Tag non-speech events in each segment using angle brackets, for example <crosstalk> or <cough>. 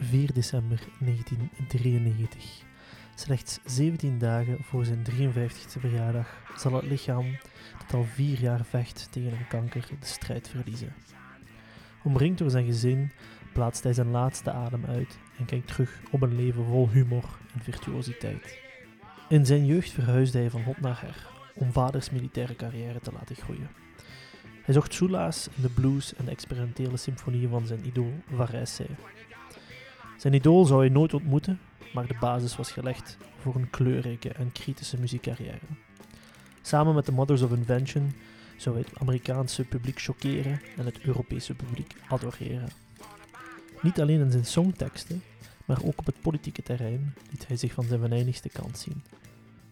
4 december 1993. Slechts 17 dagen voor zijn 53e verjaardag zal het lichaam dat al vier jaar vecht tegen een kanker de strijd verliezen. Omringd door zijn gezin plaatst hij zijn laatste adem uit en kijkt terug op een leven vol humor en virtuositeit. In zijn jeugd verhuisde hij van hot naar her om vaders militaire carrière te laten groeien. Hij zocht soelaas in de blues en de experimentele symfonieën van zijn idool Varese. Zijn idool zou hij nooit ontmoeten, maar de basis was gelegd voor een kleurrijke en kritische muziekcarrière. Samen met de Mothers of Invention zou hij het Amerikaanse publiek choqueren en het Europese publiek adoreren. Niet alleen in zijn songteksten, maar ook op het politieke terrein liet hij zich van zijn venijnigste kant zien.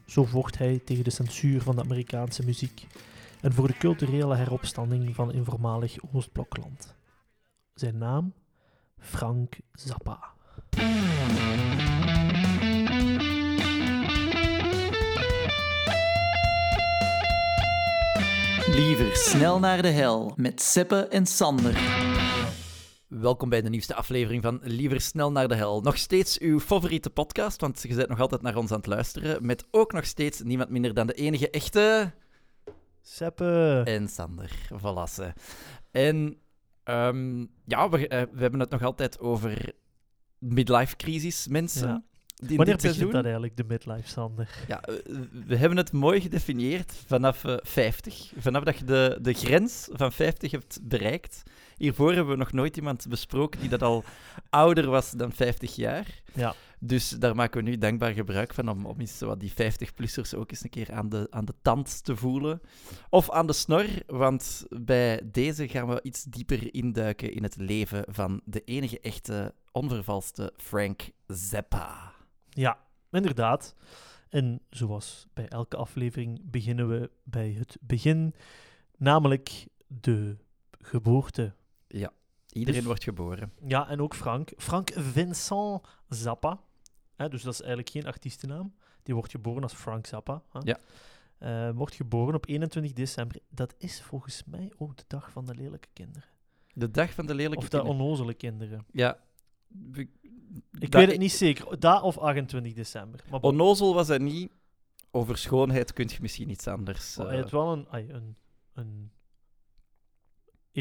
Zo vocht hij tegen de censuur van de Amerikaanse muziek en voor de culturele heropstanding van een voormalig Oostblokland. Zijn naam? Frank Zappa. Liever snel naar de hel met Seppe en Sander. Welkom bij de nieuwste aflevering van Liever snel naar de hel. Nog steeds uw favoriete podcast, want je bent nog altijd naar ons aan het luisteren. Met ook nog steeds niemand minder dan de enige echte. Seppe. En Sander. Valasse. En ehm, ja, we, eh, we hebben het nog altijd over midlife crisis, mensen. Ja. In Wanneer begint seizoen. dat eigenlijk, de midlife, Sander? Ja, eh, we hebben het mooi gedefinieerd vanaf eh, 50. Vanaf dat je de, de grens van 50 hebt bereikt. Hiervoor hebben we nog nooit iemand besproken die dat al <laughs> ouder was dan 50 jaar. Ja. Dus daar maken we nu dankbaar gebruik van om, om eens wat die 50-plussers ook eens een keer aan de, aan de tand te voelen. Of aan de snor, want bij deze gaan we iets dieper induiken in het leven van de enige echte, onvervalste Frank Zappa. Ja, inderdaad. En zoals bij elke aflevering beginnen we bij het begin, namelijk de geboorte. Iedereen Dus- wordt geboren. Ja, en ook Frank. Frank Vincent Zappa. Hè, dus dat is eigenlijk geen artiestennaam. Die wordt geboren als Frank Zappa. Hè. Ja. Eh, wordt geboren op 21 december. Dat is volgens mij ook de dag van de lelijke kinderen. De dag van de lelijke Of de kinderen. onnozele kinderen. Ja. we- Ik dat- weet het niet zeker. Da of 28 december. Maar Onnozel was hij niet. Over schoonheid kun je misschien iets anders. hij eh, had wel een, een, een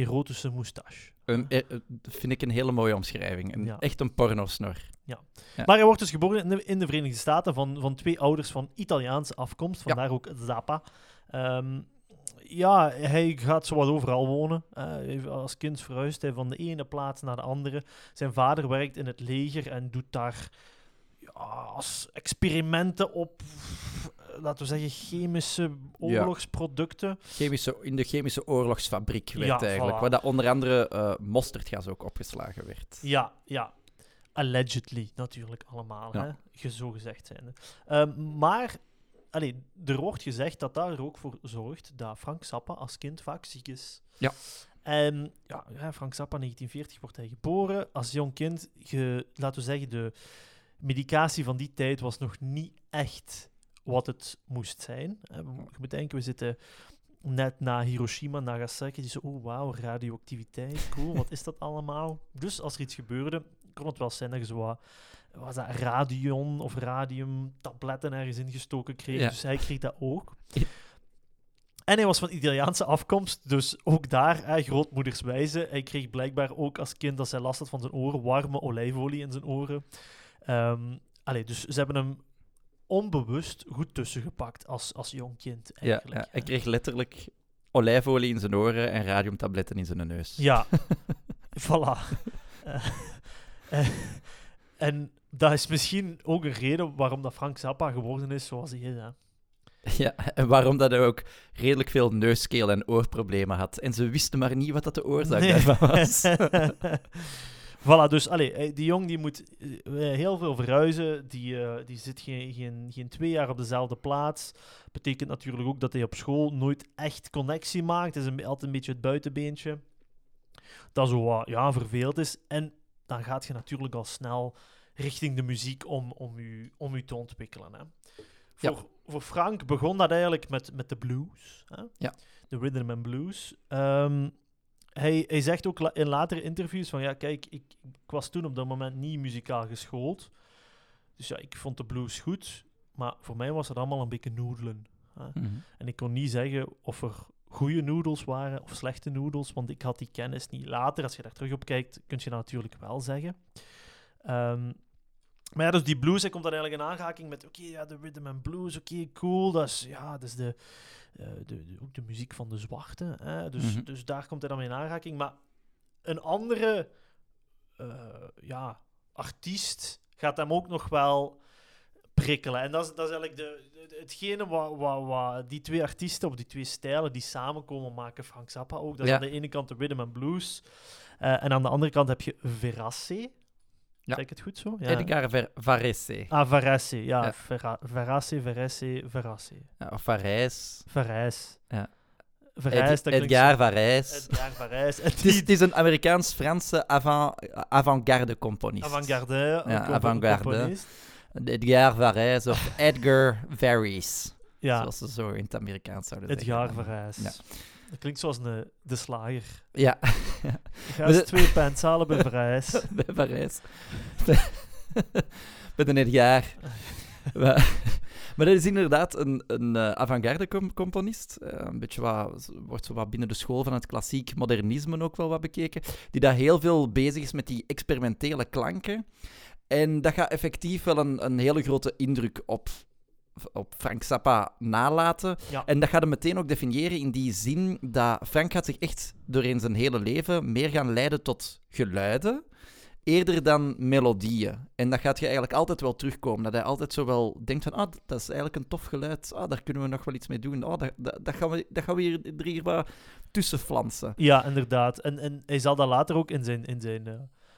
erotische moustache. een, eh, eh, vind ik een hele mooie omschrijving. Een, Ja. Echt een pornosnor. Ja. Maar hij wordt dus geboren in de, in de Verenigde Staten van, van twee ouders van Italiaanse afkomst, Ja. vandaar ook Zappa. Ehm, ja, hij gaat zowat overal wonen. Eh, als kind verhuist hij van de ene plaats naar de andere. Zijn vader werkt in het leger en doet daar ja, als experimenten op, laten we zeggen, chemische oorlogsproducten. Chemische, in de chemische oorlogsfabriek werd Ja, eigenlijk. voilà. Waar dat onder andere eh mosterdgas ook opgeslagen werd. Ja, ja. Allegedly, natuurlijk allemaal, Ja. hè? Zo gezegd zijn. Ehm, maar allee, er wordt gezegd dat daar ook voor zorgt dat Frank Zappa als kind vaak ziek is. Ja. En ja, ja, Frank Zappa, 1940 wordt hij geboren. Als jong kind, ge, laten we zeggen, de medicatie van die tijd was nog niet echt wat het moest zijn. Eh, we- Je moet denken, we zitten net na Hiroshima, Nagasaki. Die zo, oh wauw, radioactiviteit, cool, wat is dat allemaal? Dus als er iets gebeurde, kon het wel zijn dat je zo wat, was dat radion of radiumtabletten ergens ingestoken kreeg. Ja. Dus hij kreeg dat ook. En hij was van Italiaanse afkomst, dus ook daar, hè, grootmoederswijze. Hij kreeg blijkbaar ook als kind, als hij last had van zijn oren, warme olijfolie in zijn oren. Ehm allee, dus ze hebben hem onbewust goed tussengepakt als, als jong kind. Ja, Eigenlijk, ja, hij kreeg letterlijk olijfolie in zijn oren en radiumtabletten in zijn neus. Ja, <laughs> voilà. Eh, eh, en dat is misschien ook een reden waarom dat Frank Zappa geworden is zoals hij is. Hè. Ja, en waarom dat hij ook redelijk veel neuskeel- en oorproblemen had. En ze wisten maar niet wat dat de oorzaak Nee. daarvan was. <laughs> voilà, dus allee, eh, die jong die moet eh, heel veel verhuizen. Die, eh, die zit geen, geen, geen twee jaar op dezelfde plaats. Betekent natuurlijk ook dat hij op school nooit echt connectie maakt. Hij is een, altijd een beetje het buitenbeentje. Dat zo wat ja, verveeld is. En dan gaat je natuurlijk al snel richting de muziek om, om, u, om u te ontwikkelen. Hè. Ja. Voor, voor Frank begon dat eigenlijk met, met de blues. Hè? Ja. De rhythm and blues. Ehm, hij, hij zegt ook in latere interviews van ja, kijk, ik, ik was toen op dat moment niet muzikaal geschoold. Dus ja, ik vond de blues goed, maar voor mij was het allemaal een beetje noedelen. hè. Mhm. En ik kon niet zeggen of er goede noedels waren of slechte noedels, want ik had die kennis niet. Later, als je daar terug op kijkt, kun je dat natuurlijk wel zeggen. Ehm, maar ja, dus die blues, hij komt dan eigenlijk in aanraking met, oké, ja, de rhythm and blues, oké, cool, dat is, ja, dat is de, de, de- ook de muziek van de zwarte, hè? Dus, Mhm. dus daar komt hij dan mee in aanraking. Maar een andere, eh, ja, artiest gaat hem ook nog wel prikkelen. En dat is, dat is eigenlijk de, de- hetgene wat, wat, wat die twee artiesten, of die twee stijlen, die samenkomen, maken Frank Zappa ook. Dat is Ja. aan de ene kant de rhythm and blues, eh, en aan de andere kant heb je Verace. Ja. Zeg ik het goed zo? Ja. Edgar Ver- Varese. Ah, Verace, ja. Ja. Vera- Verace, Verace, Verace. Ja, of Varijs. Verijs. Ja. Verijs, Ed- Edgar zo- Varijs. Edgar Het is, het is een Amerikaans-Franse avant, avant-garde componist. avant-garde. Ja, avant-garde. Edgar Varijs of Edgar Varese. Ja, Zoals ze zo in het Amerikaans zouden Edgar zeggen. Verijs. Ja. Dat klinkt zoals een, de slager. Ja, Ik ga Maar eens de- twee pint halen bij Verijs. bij Parijs. <laughs> <laughs> Met een Edgar. <laughs> maar, maar dat is inderdaad een, een eh, avant-garde com- componist. Eh, een beetje wat, wordt zo wat binnen de school van het klassiek modernisme ook wel wat bekeken. Die daar heel veel bezig is met die experimentele klanken. En dat gaat effectief wel een, een hele grote indruk op, op Frank Zappa nalaten. Ja. En dat gaat hem meteen ook definiëren in die zin dat Frank gaat zich echt doorheen zijn hele leven meer gaan leiden tot geluiden, eerder dan melodieën. En dat gaat je eigenlijk altijd wel terugkomen. Dat hij altijd zo wel denkt van, ah, dat is eigenlijk een tof geluid, ah, daar kunnen we nog wel iets mee doen. Oh, dat, dat, dat, gaan, we, dat gaan we hier, er hier wat tussen flansen. Ja, inderdaad. En, en hij zal dat later ook in zijn, in zijn eh,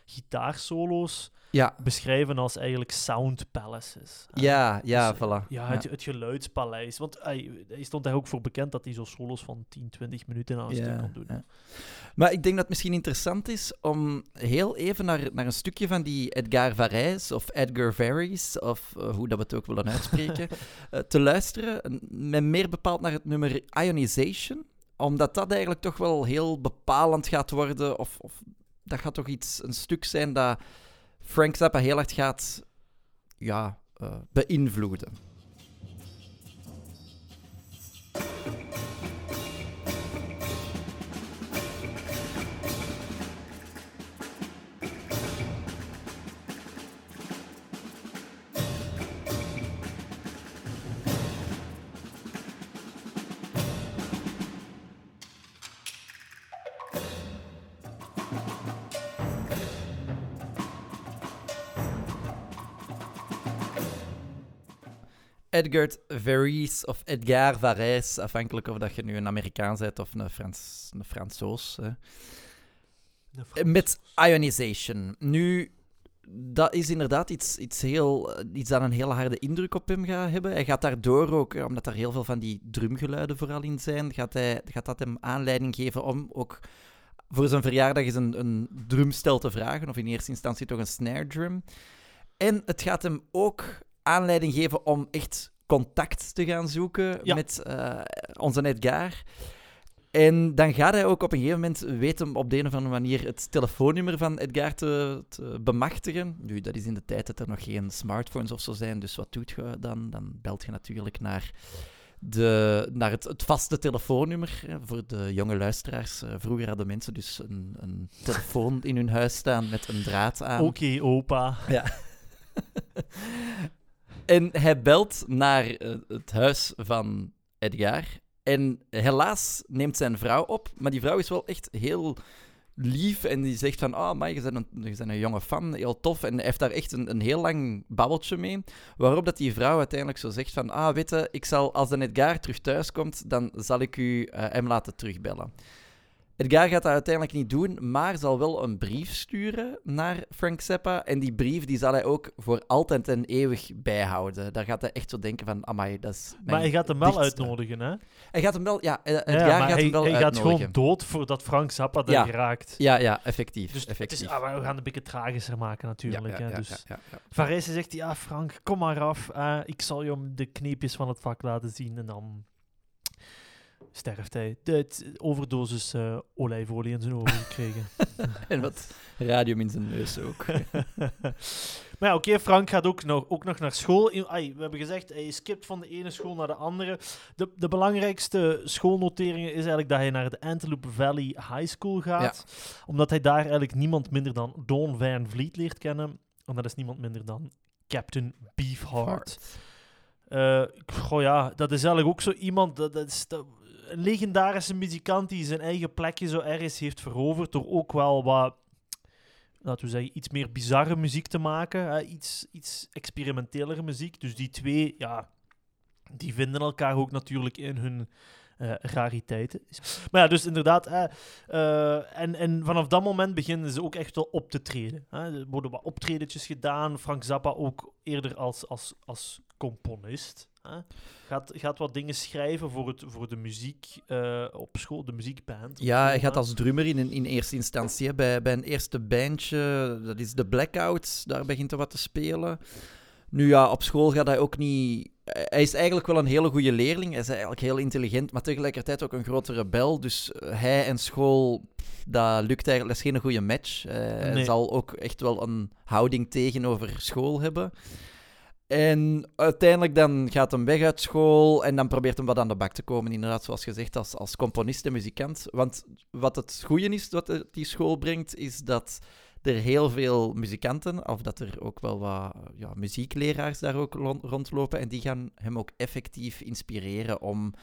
gitaarsolo's Ja, beschrijven als eigenlijk sound palaces. ja, ja, Dus, voilà. Ja, het, het geluidspaleis. Want hij, hij stond daar ook voor bekend dat hij zo solos van 10, 20 minuten aan een Ja, stuk kon doen. ja. Maar ik denk dat het misschien interessant is om heel even naar, naar een stukje van die Edgar Varese of Edgar Varese, of eh, hoe dat we het ook willen <laughs> uitspreken, eh, te luisteren. En Met meer bepaald naar het nummer Ionization, omdat dat eigenlijk toch wel heel bepalend gaat worden, of, of dat gaat toch iets, een stuk zijn dat Frank Zappa heel erg gaat ja, eh, beïnvloeden. Edgar Varese of Edgar Varese, afhankelijk of dat je nu een Amerikaan bent of een, Frans, een Fransoos. Hè. Eh, Met ionization. Nu, dat is inderdaad iets, iets, heel, iets dat een hele harde indruk op hem gaat hebben. Hij gaat daardoor ook, eh, omdat er heel veel van die drumgeluiden vooral in zijn, gaat, hij, gaat dat hem aanleiding geven om ook voor zijn verjaardag eens een, een drumstel te vragen, of in eerste instantie toch een snare drum. En het gaat hem ook aanleiding geven om echt contact te gaan zoeken Ja. met eh, onze Edgar. En dan gaat hij ook op een gegeven moment weten op de een of andere manier het telefoonnummer van Edgar te, te bemachtigen. Nu, dat is in de tijd dat er nog geen smartphones of zo zijn, dus wat doet je dan? Dan belt je natuurlijk naar, de, naar het, het vaste telefoonnummer. Voor de jonge luisteraars, eh, vroeger hadden mensen dus een, een telefoon in hun huis staan met een draad aan. Oké, opa. <laughs> En hij belt naar eh, het huis van Edgar. En helaas neemt zijn vrouw op. Maar die vrouw is wel echt heel lief. En die zegt van, oh, maar je bent een, je bent een jonge fan, heel tof. En hij heeft daar echt een, een heel lang babbeltje mee. Waarop dat die vrouw uiteindelijk zo zegt van, ah, weet je, ik zal, als de Edgar terug thuis komt, dan zal ik u eh, hem laten terugbellen. Edgar gaat dat uiteindelijk niet doen, maar zal wel een brief sturen naar Frank Zappa. En die brief die zal hij ook voor altijd en eeuwig bijhouden. Daar gaat hij echt zo denken van, amai, dat is mijn Maar hij gaat hem wel dichtste. uitnodigen, hè? Hij gaat hem wel, ja, eh, Edgar Ja, maar gaat hij, hem wel hij gaat gewoon dood voordat Frank Zappa daar Ja. geraakt. Ja, ja, effectief. Dus het effectief. is, ah, we gaan het een beetje tragischer maken natuurlijk. ja, hè, ja, dus. Varese zegt, ja Frank, kom maar af. eh, ik zal je om de kneepjes van het vak laten zien. En dan sterft hij. De, overdosis eh, olijfolie in zijn ogen gekregen. <laughs> En wat radium in zijn neus ook. <laughs> maar ja, oké, Frank gaat ook nog, ook nog naar school. I- ai, we hebben gezegd, hij skipt van de ene school naar de andere. De, de belangrijkste schoolnoteringen is eigenlijk dat hij naar de Antelope Valley High School gaat. Omdat hij daar eigenlijk niemand minder dan Don Van Vliet leert kennen. En dat is niemand minder dan Captain Beefheart. Eh, goh ja, dat is eigenlijk ook zo iemand, dat, dat is dat- legendarische muzikant die zijn eigen plekje zo ergens heeft veroverd door ook wel wat, laten we zeggen, iets meer bizarre muziek te maken. Hè? Iets, iets experimentelere muziek. Dus die twee, ja, die vinden elkaar ook natuurlijk in hun eh, rariteiten. Maar ja, dus inderdaad, eh, en, en vanaf dat moment beginnen ze ook echt wel op te treden. Hè? Er worden wat optredetjes gedaan. Frank Zappa ook eerder als, als, als componist. Hè? Gaat, gaat wat dingen schrijven voor, het, voor de muziek eh, op school, de muziekband. Ja, hij gaat als drummer in, in eerste instantie. hè. Bij, bij een eerste bandje, dat is de Blackouts, daar begint hij wat te spelen. Nu ja, op school gaat hij ook niet... Hij is eigenlijk wel een hele goede leerling. Hij is eigenlijk heel intelligent, maar tegelijkertijd ook een grote rebel. Dus hij en school, dat lukt eigenlijk. Dat is geen goede match. Eh, Hij zal ook echt wel een houding tegenover school hebben. En uiteindelijk dan gaat hem weg uit school en dan probeert hem wat aan de bak te komen, inderdaad, zoals gezegd, als, als componist en muzikant. Want wat het goede is, wat die school brengt, is dat er heel veel muzikanten, of dat er ook wel wat ja, muziekleraars daar ook rond- rondlopen, en die gaan hem ook effectief inspireren om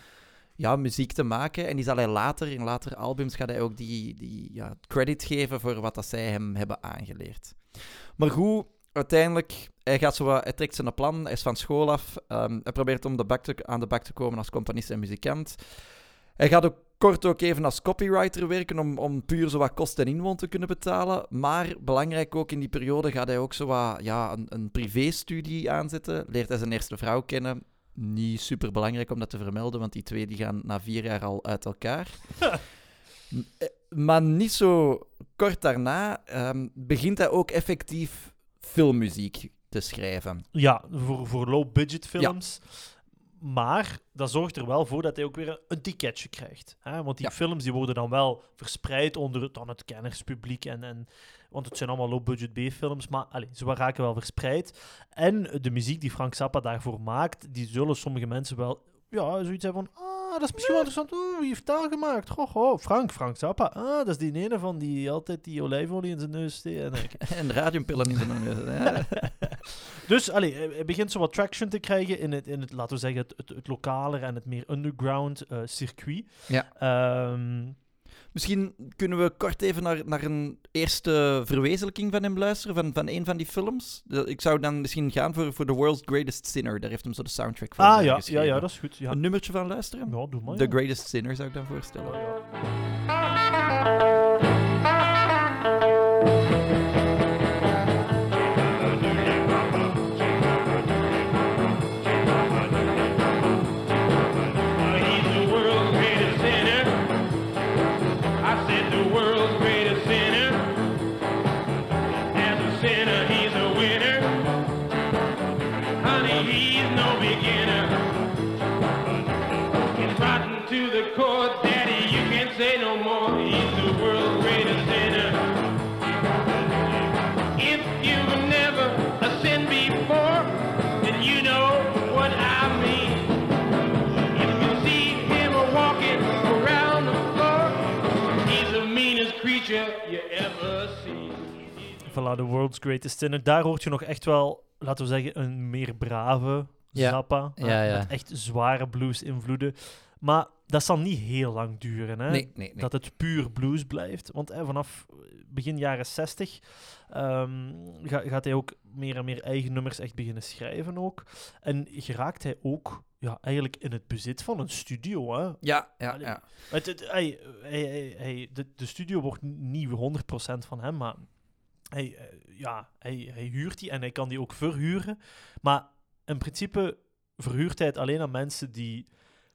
ja, muziek te maken. En die zal hij later, in latere albums, gaat hij ook die, die ja, credit geven voor wat dat zij hem hebben aangeleerd. Maar goed, uiteindelijk, hij, gaat zo wat, hij trekt zijn plan, hij is van school af. ehm, hij probeert om de bak te, aan de bak te komen als componist en muzikant. Hij gaat ook kort ook even als copywriter werken om, om puur zo wat kost en inwoon te kunnen betalen. Maar belangrijk ook in die periode gaat hij ook zo wat, ja, een, een privéstudie aanzetten. Leert hij zijn eerste vrouw kennen. Niet super belangrijk om dat te vermelden, want die twee die gaan na vier jaar al uit elkaar. <laughs> Eh, maar niet zo kort daarna ehm, begint hij ook effectief filmmuziek te schrijven. Ja, voor, voor low-budget films. Maar dat zorgt er wel voor dat hij ook weer een, ticketje krijgt. Hè? Want die Ja. films die worden dan wel verspreid onder het, dan het kennerspubliek. En, en, want het zijn allemaal low-budget B-films. Maar allez, ze raken wel verspreid. En de muziek die Frank Zappa daarvoor maakt, die zullen sommige mensen wel ja, zoiets hebben van... Ah, dat is misschien wel interessant. Oeh, wie heeft dat gemaakt? Goh, goh, Frank, Frank Zappa. Ah, dat is die ene van die altijd die olijfolie in zijn neus. En ik- <laughs> En radiumpillen in zijn neus. <laughs> Dus allee, hij hij begint zo wat traction te krijgen in het, in het laten we zeggen, het, het, het lokaler en het meer underground eh, circuit. Ja. Ehm, Misschien kunnen we kort even naar, naar een eerste verwezenlijking van hem luisteren, van, van een van die films. Ik zou dan misschien gaan voor, voor The World's Greatest Sinner. Daar heeft hem zo de soundtrack van ah eh, ja, ja, ja, dat is goed. Ja, Een nummertje van luisteren? ja doe maar. The. Greatest Sinner zou ik dan voorstellen. Ja. Voilà, The World's Greatest Sinner. Daar hoort je nog echt wel, laten we zeggen, een meer brave Ja. Zappa. Ja, ja. Met echt zware blues-invloeden. Maar dat zal niet heel lang duren. Hè? Nee, nee, nee. dat het puur blues blijft. Want hè, vanaf begin jaren 60 ehm, ga- gaat hij ook meer en meer eigen nummers echt beginnen schrijven ook. En geraakt hij ook ja, eigenlijk in het bezit van een studio. Hè? Ja, ja, Allee. ja. Het, hij, hij, hij- de, de studio wordt niet 100% van hem, maar hij, eh, ja, hij, hij huurt die en hij kan die ook verhuren. Maar in principe verhuurt hij het alleen aan mensen die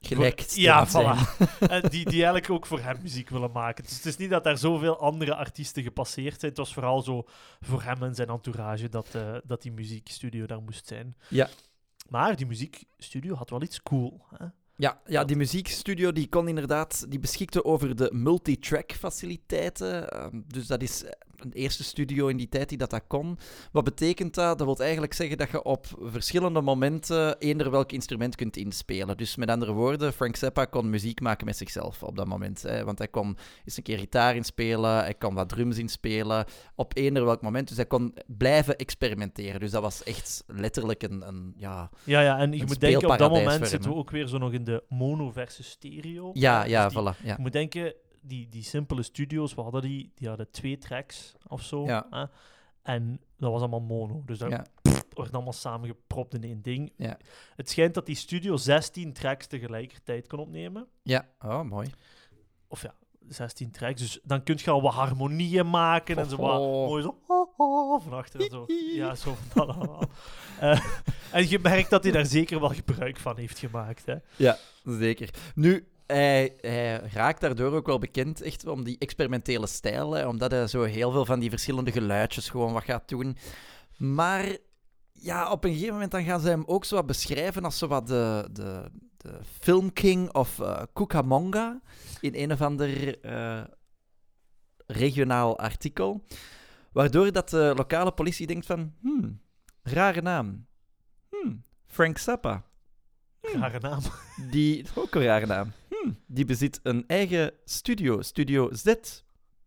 Gelijk stemmen ja, voilà. en <laughs> die, die eigenlijk ook voor hem muziek willen maken. Dus het is niet dat daar zoveel andere artiesten gepasseerd zijn. Het was vooral zo voor hem en zijn entourage dat, eh, dat die muziekstudio daar moest zijn. Ja. Maar die muziekstudio had wel iets cool. Hè? Ja, ja, die muziekstudio die kon inderdaad, die beschikte over de multitrack faciliteiten. Ehm, dus dat is een eerste studio in die tijd die dat, dat kon. Wat betekent dat? Dat wil eigenlijk zeggen dat je op verschillende momenten eender welk instrument kunt inspelen. Dus met andere woorden, Frank Zappa kon muziek maken met zichzelf op dat moment. Hè. Want hij kon eens een keer gitaar inspelen, hij kon wat drums inspelen op eender welk moment. Dus hij kon blijven experimenteren. Dus dat was echt letterlijk een, een ja... Ja, ja, en je moet denken, op dat moment zitten we ook weer zo nog in de mono versus stereo. Ja, Dus ja, die- voilà. Ja. Je moet denken, die, die simpele studio's, we hadden die, die hadden twee tracks of zo. Ja. hè. En dat was allemaal mono. Dus dat Ja. wordt allemaal samengepropt in één ding. Ja. Het schijnt dat die studio 16 tracks tegelijkertijd kon opnemen. ja, oh, mooi. Of ja, 16 tracks. Dus dan kun je al wat harmonieën maken en zo wat Oh. mooi zo oh, oh, van achteren. Zo. Ja, zo van dat allemaal. <laughs> Eh, en je merkt dat hij daar zeker wel gebruik van heeft gemaakt. Hè. Zeker. Nu, hij, raakt daardoor ook wel bekend echt om die experimentele stijl, omdat hij zo heel veel van die verschillende geluidjes gewoon wat gaat doen. Maar ja, op een gegeven moment dan gaan ze hem ook zo wat beschrijven als zo wat de, de, de filmking of eh Cucamonga in een of ander eh, regionaal artikel. Waardoor dat de lokale politie denkt van, hmm, rare naam. Hmm, Frank Zappa. Rare naam. <laughs> Die, ook een rare naam. Hm, die bezit een eigen studio, Studio Z.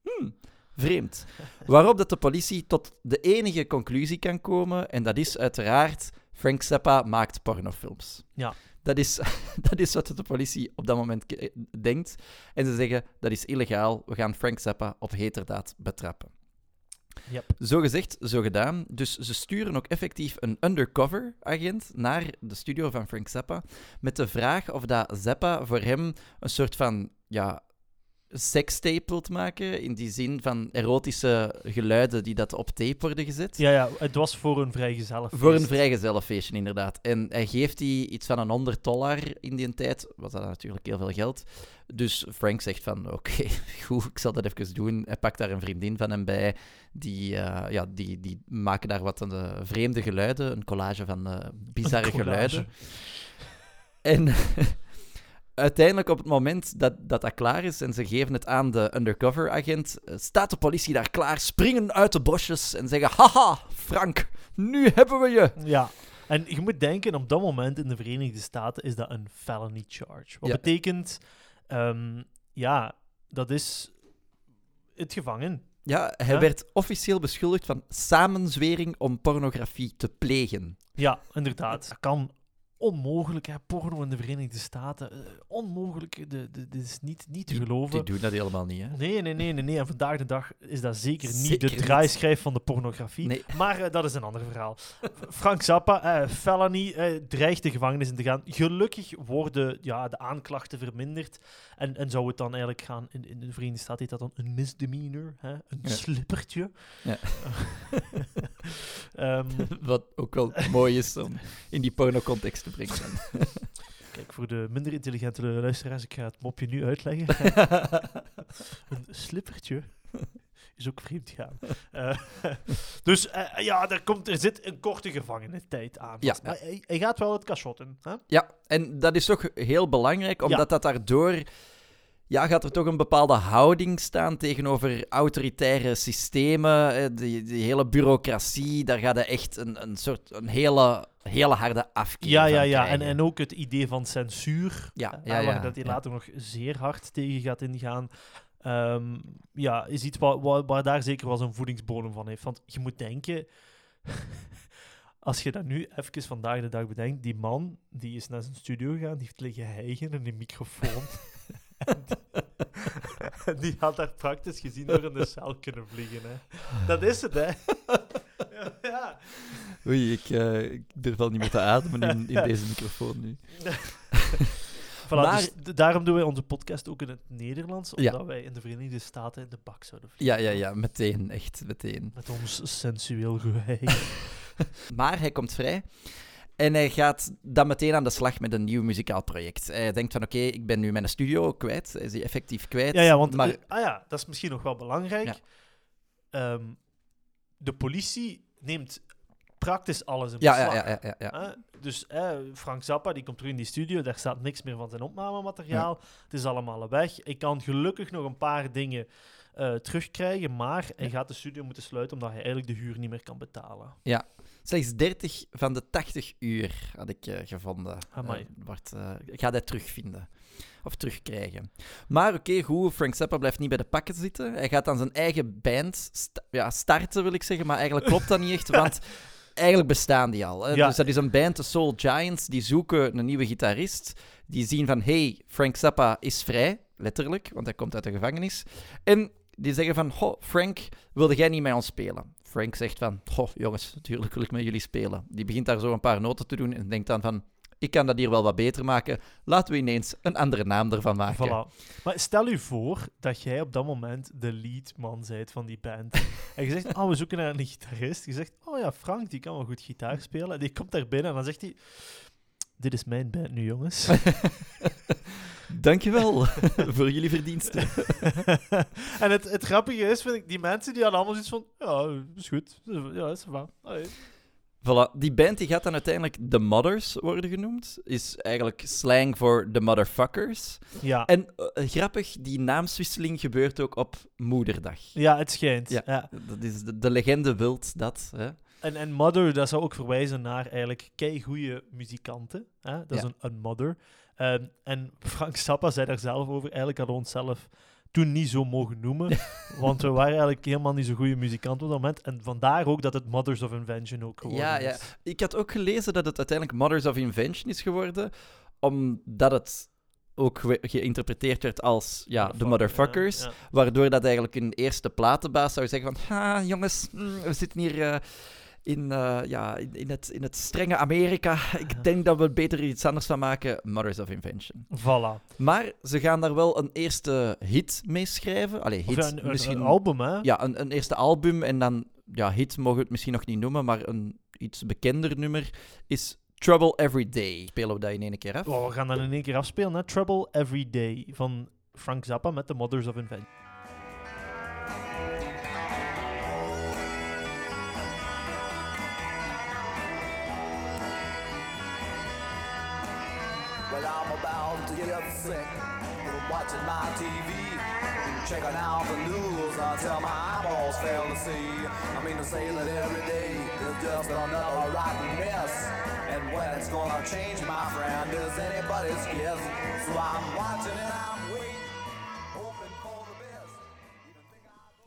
Hm, vreemd. Waarop dat de politie tot de enige conclusie kan komen, en dat is uiteraard, Frank Zappa maakt pornofilms. Ja. Dat is, <laughs> dat is wat de politie op dat moment ke- denkt. En ze zeggen, dat is illegaal, we gaan Frank Zappa op heterdaad betrappen. Yep. Zo gezegd, zo gedaan. Dus ze sturen ook effectief een undercover agent naar de studio van Frank Zappa met de vraag of dat Zappa voor hem een soort van ja, sekstape wilt maken, in die zin van erotische geluiden die dat op tape worden gezet. Ja, ja, het was voor een vrijgezellenfeest. Voor een vrijgezellenfeestje, inderdaad. En hij geeft die iets van een 100 dollar in die tijd. Was dat natuurlijk heel veel geld. Dus Frank zegt van, <laughs> oké, goed, ik zal dat even doen. Hij pakt daar een vriendin van hem bij. Die, eh, ja, die, die maken daar wat vreemde geluiden. Een collage van eh, bizarre collage. geluiden. En <laughs> uiteindelijk, op het moment dat, dat dat klaar is en ze geven het aan de undercover-agent, eh, staat de politie daar klaar, springen uit de bosjes en zeggen: Haha, Frank, nu hebben we je. Ja. En je moet denken, op dat moment in de Verenigde Staten is dat een felony charge. Wat Ja. betekent, ehm, ja, dat is het gevangen. Ja, hij Ja? werd officieel beschuldigd van samenzwering om pornografie te plegen. Ja, inderdaad. Dat kan onmogelijk, hè. Porno in de Verenigde Staten. eh, onmogelijk. De, dit is niet, niet te Die geloven. doen dat helemaal niet, hè? Nee, nee, nee, nee, nee. En vandaag de dag is dat zeker niet Zeker de draaischijf van de pornografie. Nee. Maar eh, dat is een ander verhaal. Frank Zappa, eh, felony, eh, dreigt de gevangenis in te gaan. Gelukkig worden ja, de aanklachten verminderd. En, en zou het dan eigenlijk gaan, in, in de Verenigde Staten heet dat dan een misdemeanor, hè? een Ja. slippertje. Ja. <laughs> Ehm, <laughs> Wat ook wel mooi is om in die porno-context te brengen. <laughs> kijk, voor de minder intelligente luisteraars, ik ga het mopje nu uitleggen. <laughs> een slippertje is ook vreemd gaan. Eh, <laughs> dus eh, ja, er, komt, er zit een korte gevangenentijd aan. Ja. Maar hij, hij gaat wel het cachot in. Hè? Ja, en dat is toch heel belangrijk, omdat dat daardoor... Ja, gaat er toch een bepaalde houding staan tegenover autoritaire systemen, eh, die, die hele bureaucratie, daar gaat er echt een, een soort een hele, hele harde afkeer Ja, van ja, ja. En, en ook het idee van censuur. Ja, eh, ja, ja, waar dat hij ja. later nog zeer hard tegen gaat ingaan. Ehm, ja, is iets waar, waar, waar daar zeker wel zijn voedingsbodem van heeft. Want je moet denken, <laughs> als je dat nu even vandaag de dag bedenkt, die man die is naar zijn studio gegaan, die heeft liggen hijgen in een microfoon. <laughs> <laughs> Die, had daar praktisch gezien door in de cel kunnen vliegen. Hè. Dat is het, hè. <laughs> Ja. Oei, ik, eh, ik durf al niet meer te ademen in, in <laughs> deze microfoon nu. Voilà, Maar- dus d- daarom doen wij onze podcast ook in het Nederlands, Ja. omdat wij in de Verenigde Staten in de bak zouden vliegen. Ja, ja, ja, meteen, echt meteen. Met ons sensueel geheim. Maar hij komt vrij. En hij gaat dan meteen aan de slag met een nieuw muzikaal project. Hij denkt van, oké, ik ben nu mijn studio kwijt. Hij is die effectief kwijt. ja, ja, want maar, eh, ah ja, dat is misschien nog wel belangrijk. Ja. Ehm, de politie neemt praktisch alles in beslag. ja, ja, ja, ja, ja. Dus eh, Frank Zappa die komt terug in die studio, daar staat niks meer van zijn opnamemateriaal. Het is allemaal weg. Ik kan gelukkig nog een paar dingen eh, terugkrijgen, maar hij gaat de studio moeten sluiten omdat hij eigenlijk de huur niet meer kan betalen. Slechts 30 van de 80 uur had ik eh, gevonden. Amai. Wordt, eh, ik ga dat terugvinden. Of terugkrijgen. Maar oké, goed. Frank Zappa blijft niet bij de pakken zitten. Hij gaat dan zijn eigen band sta- ja, starten, wil ik zeggen. Maar eigenlijk klopt dat niet echt, <laughs> want eigenlijk bestaan die al. Hè? Ja. Dus dat is een band, de Soul Giants. Die zoeken een nieuwe gitarist. Die zien van, hey, Frank Zappa is vrij. Letterlijk, want hij komt uit de gevangenis. En die zeggen van, ho, Frank, wilde jij niet met ons spelen? Frank zegt van, goh, jongens, natuurlijk wil ik met jullie spelen. Die begint daar zo een paar noten te doen en denkt dan van, ik kan dat hier wel wat beter maken. Laten we ineens een andere naam ervan maken. Voilà. Maar stel u voor dat jij op dat moment de leadman bent van die band. en je zegt, oh, we zoeken naar een gitarist. Je zegt, oh ja, Frank, die kan wel goed gitaar spelen. En die komt daar binnen en dan zegt hij, dit is mijn band nu, jongens. <laughs> Dankjewel <laughs> voor jullie verdiensten. <laughs> en het, het grappige is, vind ik, die mensen die hadden allemaal zoiets van, ja, is goed. Ja, is waar. Voilà, die band die gaat dan uiteindelijk The Mothers worden genoemd. Is eigenlijk slang voor The Motherfuckers. Ja. En eh, grappig, die naamswisseling gebeurt ook op Moederdag. ja, het schijnt. Ja. Ja. Dat is de, de legende wilt dat. Hè? En, en Mother, dat zou ook verwijzen naar eigenlijk keigoede muzikanten. Hè? Dat is Ja. een, een Mother. Ehm, en Frank Zappa zei daar zelf over, eigenlijk hadden we onszelf toen niet zo mogen noemen, <laughs> want we waren eigenlijk helemaal niet zo'n goede muzikanten op dat moment. En vandaar ook dat het Mothers of Invention ook geworden Ja, ja. is. Ik had ook gelezen dat het uiteindelijk Mothers of Invention is geworden, omdat het ook ge- geïnterpreteerd werd als ja, de motherfuckers. Ja, ja. Waardoor dat eigenlijk een eerste platenbaas zou zeggen van... Ha, jongens, mm, we zitten hier eh, in, eh, ja, in, in, het, in het strenge Amerika. <laughs> Ik denk dat we beter iets anders van maken. Mothers of Invention. Voilà. Maar ze gaan daar wel een eerste hit mee schrijven. Allee, hit, ja, een, een- misschien... een album, hè? Ja, een, een eerste album en dan... Ja, hit mogen we het misschien nog niet noemen, maar een iets bekender nummer is Trouble Every Day. Spelen we dat in één keer af? Oh, we gaan dat in één keer afspelen, hè? Trouble Every Day van Frank Zappa met de Mothers of Invention. I mean to say that every day is just another rotten mess. And when it's gonna change, my friend, is anybody's guess. So I'm watching and I'm waiting,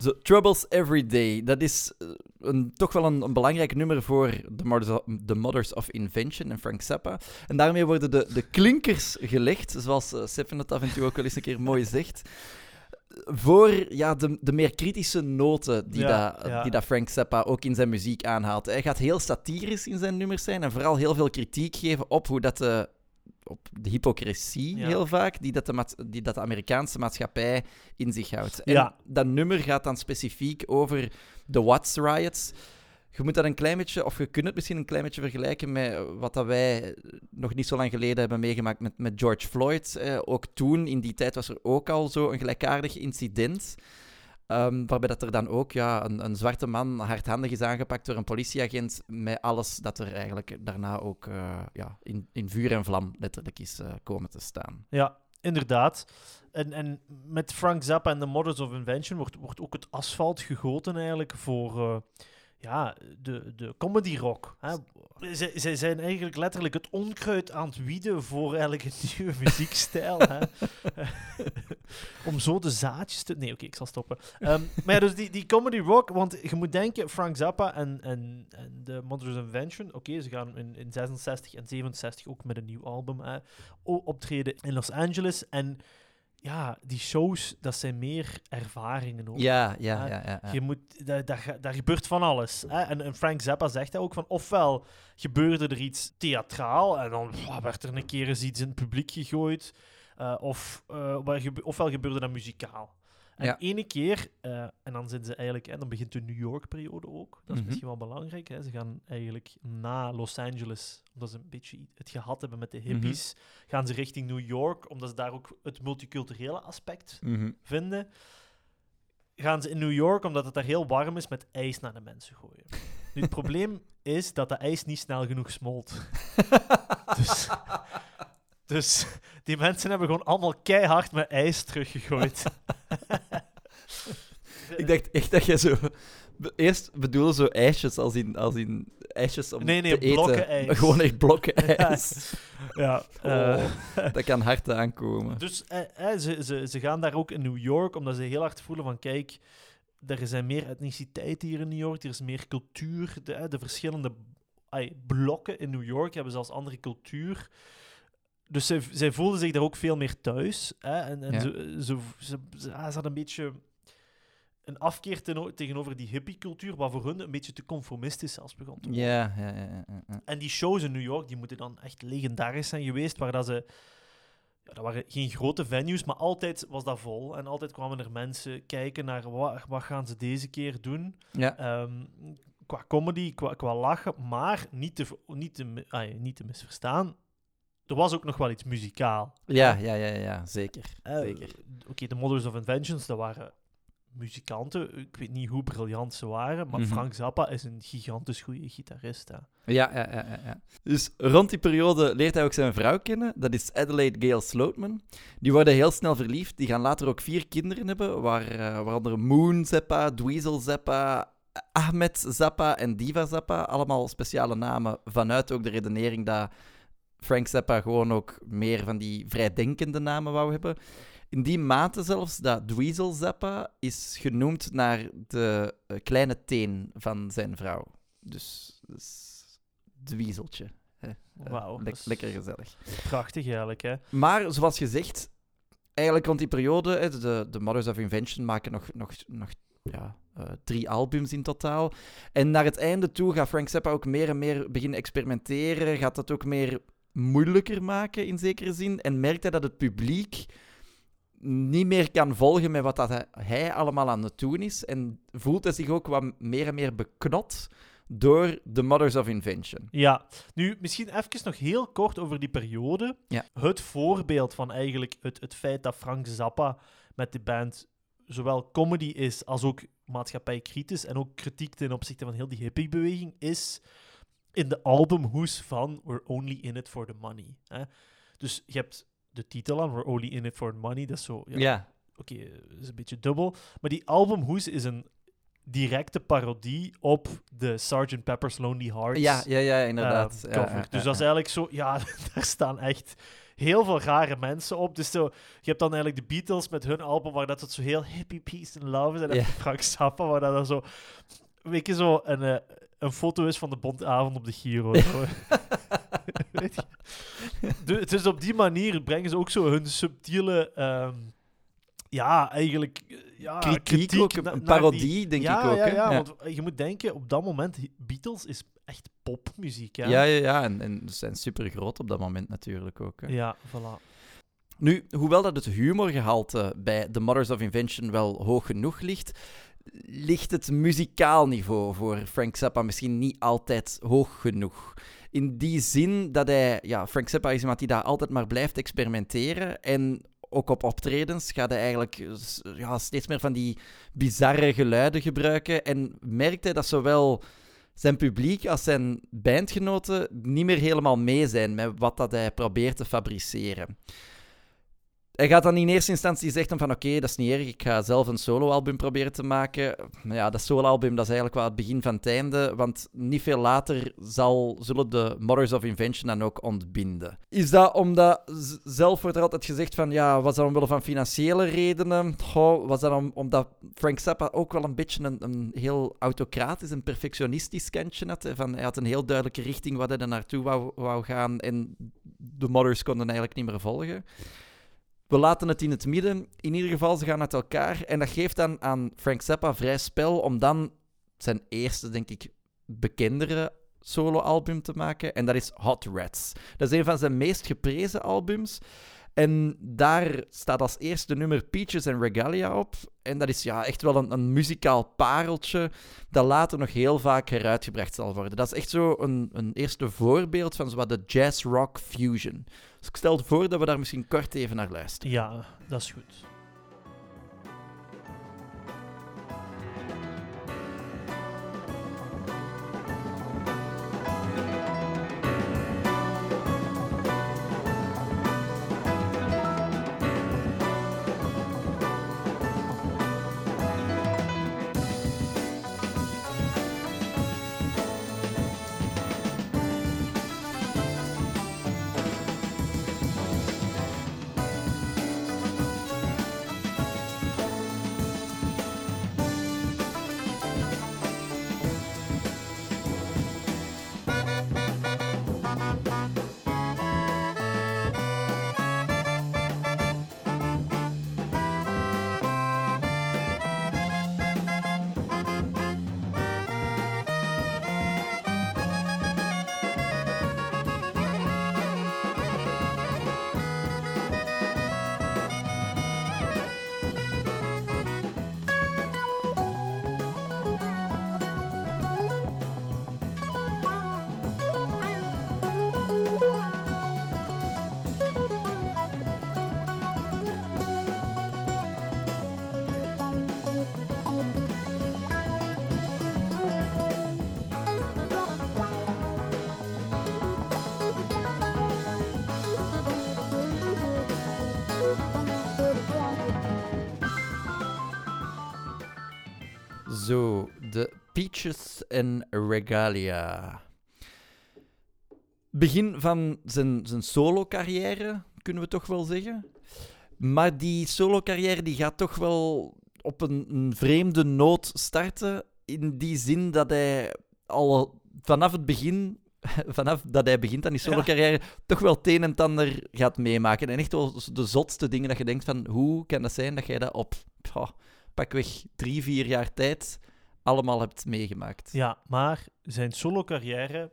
the Troubles Every Day. Dat is eh, een, toch wel een, een belangrijk nummer voor The Mothers, of, The Mothers of Invention en Frank Zappa. En daarmee worden de, de klinkers gelegd, zoals uh, Seven het af en toe ook wel eens een keer mooi zegt. Voor ja, de, de meer kritische noten die, Ja, dat, ja. die dat Frank Zappa ook in zijn muziek aanhaalt. Hij gaat heel satirisch in zijn nummers zijn en vooral heel veel kritiek geven op hoe dat de, op de hypocrisie Ja. heel vaak, die dat, de, die dat de Amerikaanse maatschappij in zich houdt. En Ja. dat nummer gaat dan specifiek over de Watts riots. Je moet dat een klein beetje, of je kunt het misschien een klein beetje vergelijken met wat dat wij nog niet zo lang geleden hebben meegemaakt met, met George Floyd. Eh, ook toen, in die tijd, was er ook al zo een gelijkaardig incident. Ehm, waarbij dat er dan ook ja, een, een zwarte man hardhandig is aangepakt door een politieagent. Met alles dat er eigenlijk daarna ook eh, ja, in, in vuur en vlam letterlijk is eh, komen te staan. Ja, inderdaad. En, en met Frank Zappa en de Mothers of Invention wordt, wordt ook het asfalt gegoten eigenlijk voor eh, ja, de, de comedy rock. Hè. Zij, zij zijn eigenlijk letterlijk het onkruid aan het wieden voor eigenlijk <laughs> een nieuwe <laughs> muziekstijl. hè. <laughs> Om zo de zaadjes te... Nee, oké, ik zal stoppen. Ehm, maar ja, dus die, die comedy rock, want je moet denken, Frank Zappa en, en, en de of Invention, oké, ze gaan in, in 66 en 67 ook met een nieuw album hè, optreden in Los Angeles. En ja, die shows, dat zijn meer ervaringen ook. Ja, ja, Ah, ja. ja, ja. Je moet, daar, daar, gebeurt van alles. Hè? En, en Frank Zappa zegt dat ook van, ofwel gebeurde er iets theatraal en dan pff, werd er een keer eens iets in het publiek gegooid, eh, of, eh, ofwel gebeurde dat muzikaal. En Ja. ene keer, eh, en dan zijn ze eigenlijk, hè, dan begint de New York-periode ook. Dat is Mhm. misschien wel belangrijk. Hè? Ze gaan eigenlijk na Los Angeles, omdat ze een beetje het gehad hebben met de Mhm. hippies, gaan ze richting New York, omdat ze daar ook het multiculturele aspect Mhm. vinden, gaan ze in New York, omdat het daar heel warm is, met ijs naar de mensen gooien. <laughs> Nu, het probleem is dat de ijs niet snel genoeg smolt. <laughs> dus, dus die mensen hebben gewoon allemaal keihard met ijs teruggegooid. <laughs> Ik dacht echt dat je zo... Eerst bedoelde zo ijsjes als in, als in ijsjes om Nee, nee, te eten. blokken ijs. <laughs> Gewoon echt blokken <laughs> ijs. ja, Oh, eh, dat kan hard aankomen. Dus eh, eh, ze, ze, ze gaan daar ook in New York, omdat ze heel hard voelen van, kijk, er zijn meer etniciteiten hier in New York, er is meer cultuur. De, eh, de verschillende blokken in New York hebben zelfs andere cultuur. Dus zij, zij voelden zich daar ook veel meer thuis. Hè? En, en Ja. ze, ze, ze, ze, ah, ze hadden een beetje een afkeer tegenover die hippie-cultuur, wat voor hun een beetje te conformistisch zelfs begon te worden. Ja, ja, ja. ja. En die shows in New York, die moeten dan echt legendarisch zijn geweest, waar dat ze... Ja, dat waren geen grote venues, maar altijd was dat vol. En altijd kwamen er mensen kijken naar wat, wat gaan ze deze keer doen. Ja, Ehm, qua comedy, qua, qua lachen, maar niet te, niet, te, ah niet te misverstaan. Er was ook nog wel iets muzikaal. ja, ja, ja, ja, zeker. Eh, zeker. Oké, de Mothers of Inventions, dat waren muzikanten. Ik weet niet hoe briljant ze waren, maar Mhm. Frank Zappa is een gigantisch goede gitarist. Hè. Ja, ja, ja, ja, ja. Dus rond die periode leert hij ook zijn vrouw kennen. Dat is Adelaide Gale Slootman. Die worden heel snel verliefd. Die gaan later ook vier kinderen hebben, waar, eh, waaronder Moon Zappa, Dweezil Zappa, Ahmed Zappa en Diva Zappa. Allemaal speciale namen vanuit ook de redenering dat Frank Zappa gewoon ook meer van die vrijdenkende namen wou hebben. In die mate zelfs dat Dweezil Zappa is genoemd naar de eh, kleine teen van zijn vrouw. Dus, dus Dweezeltje. Eh, Wauw, lekker gezellig. Prachtig eigenlijk, hè. Maar zoals gezegd, eigenlijk rond die periode, de, de Mothers of Invention maken nog, nog, nog ja, eh, drie albums in totaal. En naar het einde toe gaat Frank Zappa ook meer en meer beginnen experimenteren, gaat dat ook meer moeilijker maken in zekere zin. En merkt hij dat het publiek niet meer kan volgen met wat dat hij, allemaal aan het doen is. En voelt hij zich ook wat meer en meer beknot door de Mothers of Invention. Ja, nu misschien even nog heel kort over die periode. Ja. Het voorbeeld van eigenlijk het, het feit dat Frank Zappa met de band zowel comedy is als ook maatschappijkritisch en ook kritiek ten opzichte van heel die hippiebeweging is in de albumhoes van We're Only In It For The Money. Hè? Dus je hebt de titel aan, We're Only In It For Money, dat is zo... Ja, Oké, dat is een beetje dubbel. Maar die albumhoes is een directe parodie op de Sgt. Pepper's Lonely Hearts ja, ja, ja inderdaad. eh, cover. ja, dus dat is eigenlijk zo... Ja, <laughs> daar staan echt heel veel rare mensen op. Dus zo, je hebt dan eigenlijk de Beatles met hun album waar dat zo heel hippie, peace and love is. En dan Frank Zappa waar dat dan zo... Weet je, zo een, eh, een foto is van de Bondavond op de Giro. <laughs> <laughs> Weet je? <laughs> Du- Dus op die manier brengen ze ook zo hun subtiele... ehm, ja, eigenlijk... eh, Ja, kritiek, ook, na- een parodie, die- denk ja, ik ook. Ja, hè? ja, ja. want je moet denken, op dat moment, Beatles is echt popmuziek. Hè? Ja, ja, ja. En, en ze zijn super groot op dat moment natuurlijk ook. Hè. Ja, voilà. Nu, hoewel dat het humorgehalte bij The Mothers of Invention wel hoog genoeg ligt, ligt het muzikaal niveau voor Frank Zappa misschien niet altijd hoog genoeg. In die zin dat hij, ja, Frank Zappa is iemand die daar altijd maar blijft experimenteren en ook op optredens gaat hij eigenlijk ja, steeds meer van die bizarre geluiden gebruiken en merkt hij dat zowel zijn publiek als zijn bandgenoten niet meer helemaal mee zijn met wat dat hij probeert te fabriceren. Hij gaat dan in eerste instantie zeggen van oké, dat is niet erg, ik ga zelf een soloalbum proberen te maken. Ja, dat soloalbum dat is eigenlijk wel het begin van het einde, want niet veel later zal, zullen de Mothers of Invention dan ook ontbinden. Is dat omdat, zelf wordt er altijd gezegd van ja, was dat omwille van financiële redenen? Goh, was dat om, omdat Frank Zappa ook wel een beetje een, een heel autocratisch en perfectionistisch kantje had? Van, hij had een heel duidelijke richting waar hij naartoe wou, wou gaan en de Mothers konden eigenlijk niet meer volgen. We laten het in het midden. In ieder geval, ze gaan uit elkaar. En dat geeft dan aan Frank Zappa vrij spel om dan zijn eerste, denk ik, bekendere soloalbum te maken. En dat is Hot Rats. Dat is een van zijn meest geprezen albums. En daar staat als eerste nummer Peaches and Regalia op. En dat is ja, echt wel een, een muzikaal pareltje dat later nog heel vaak heruitgebracht zal worden. Dat is echt zo een, een eerste voorbeeld van zowat de jazz-rock fusion. Dus ik stel voor dat we daar misschien kort even naar luisteren. Ja, dat is goed. Begin van zijn, zijn solo-carrière, kunnen we toch wel zeggen. Maar die solo-carrière die gaat toch wel op een, een vreemde noot starten. In die zin dat hij al vanaf het begin, <laughs> vanaf dat hij begint aan die solo-carrière, toch wel het een en het ander gaat meemaken. En echt wel de zotste dingen dat je denkt van, hoe kan dat zijn dat jij dat op pakweg drie, vier jaar tijd allemaal hebt meegemaakt? Ja, maar zijn solo-carrière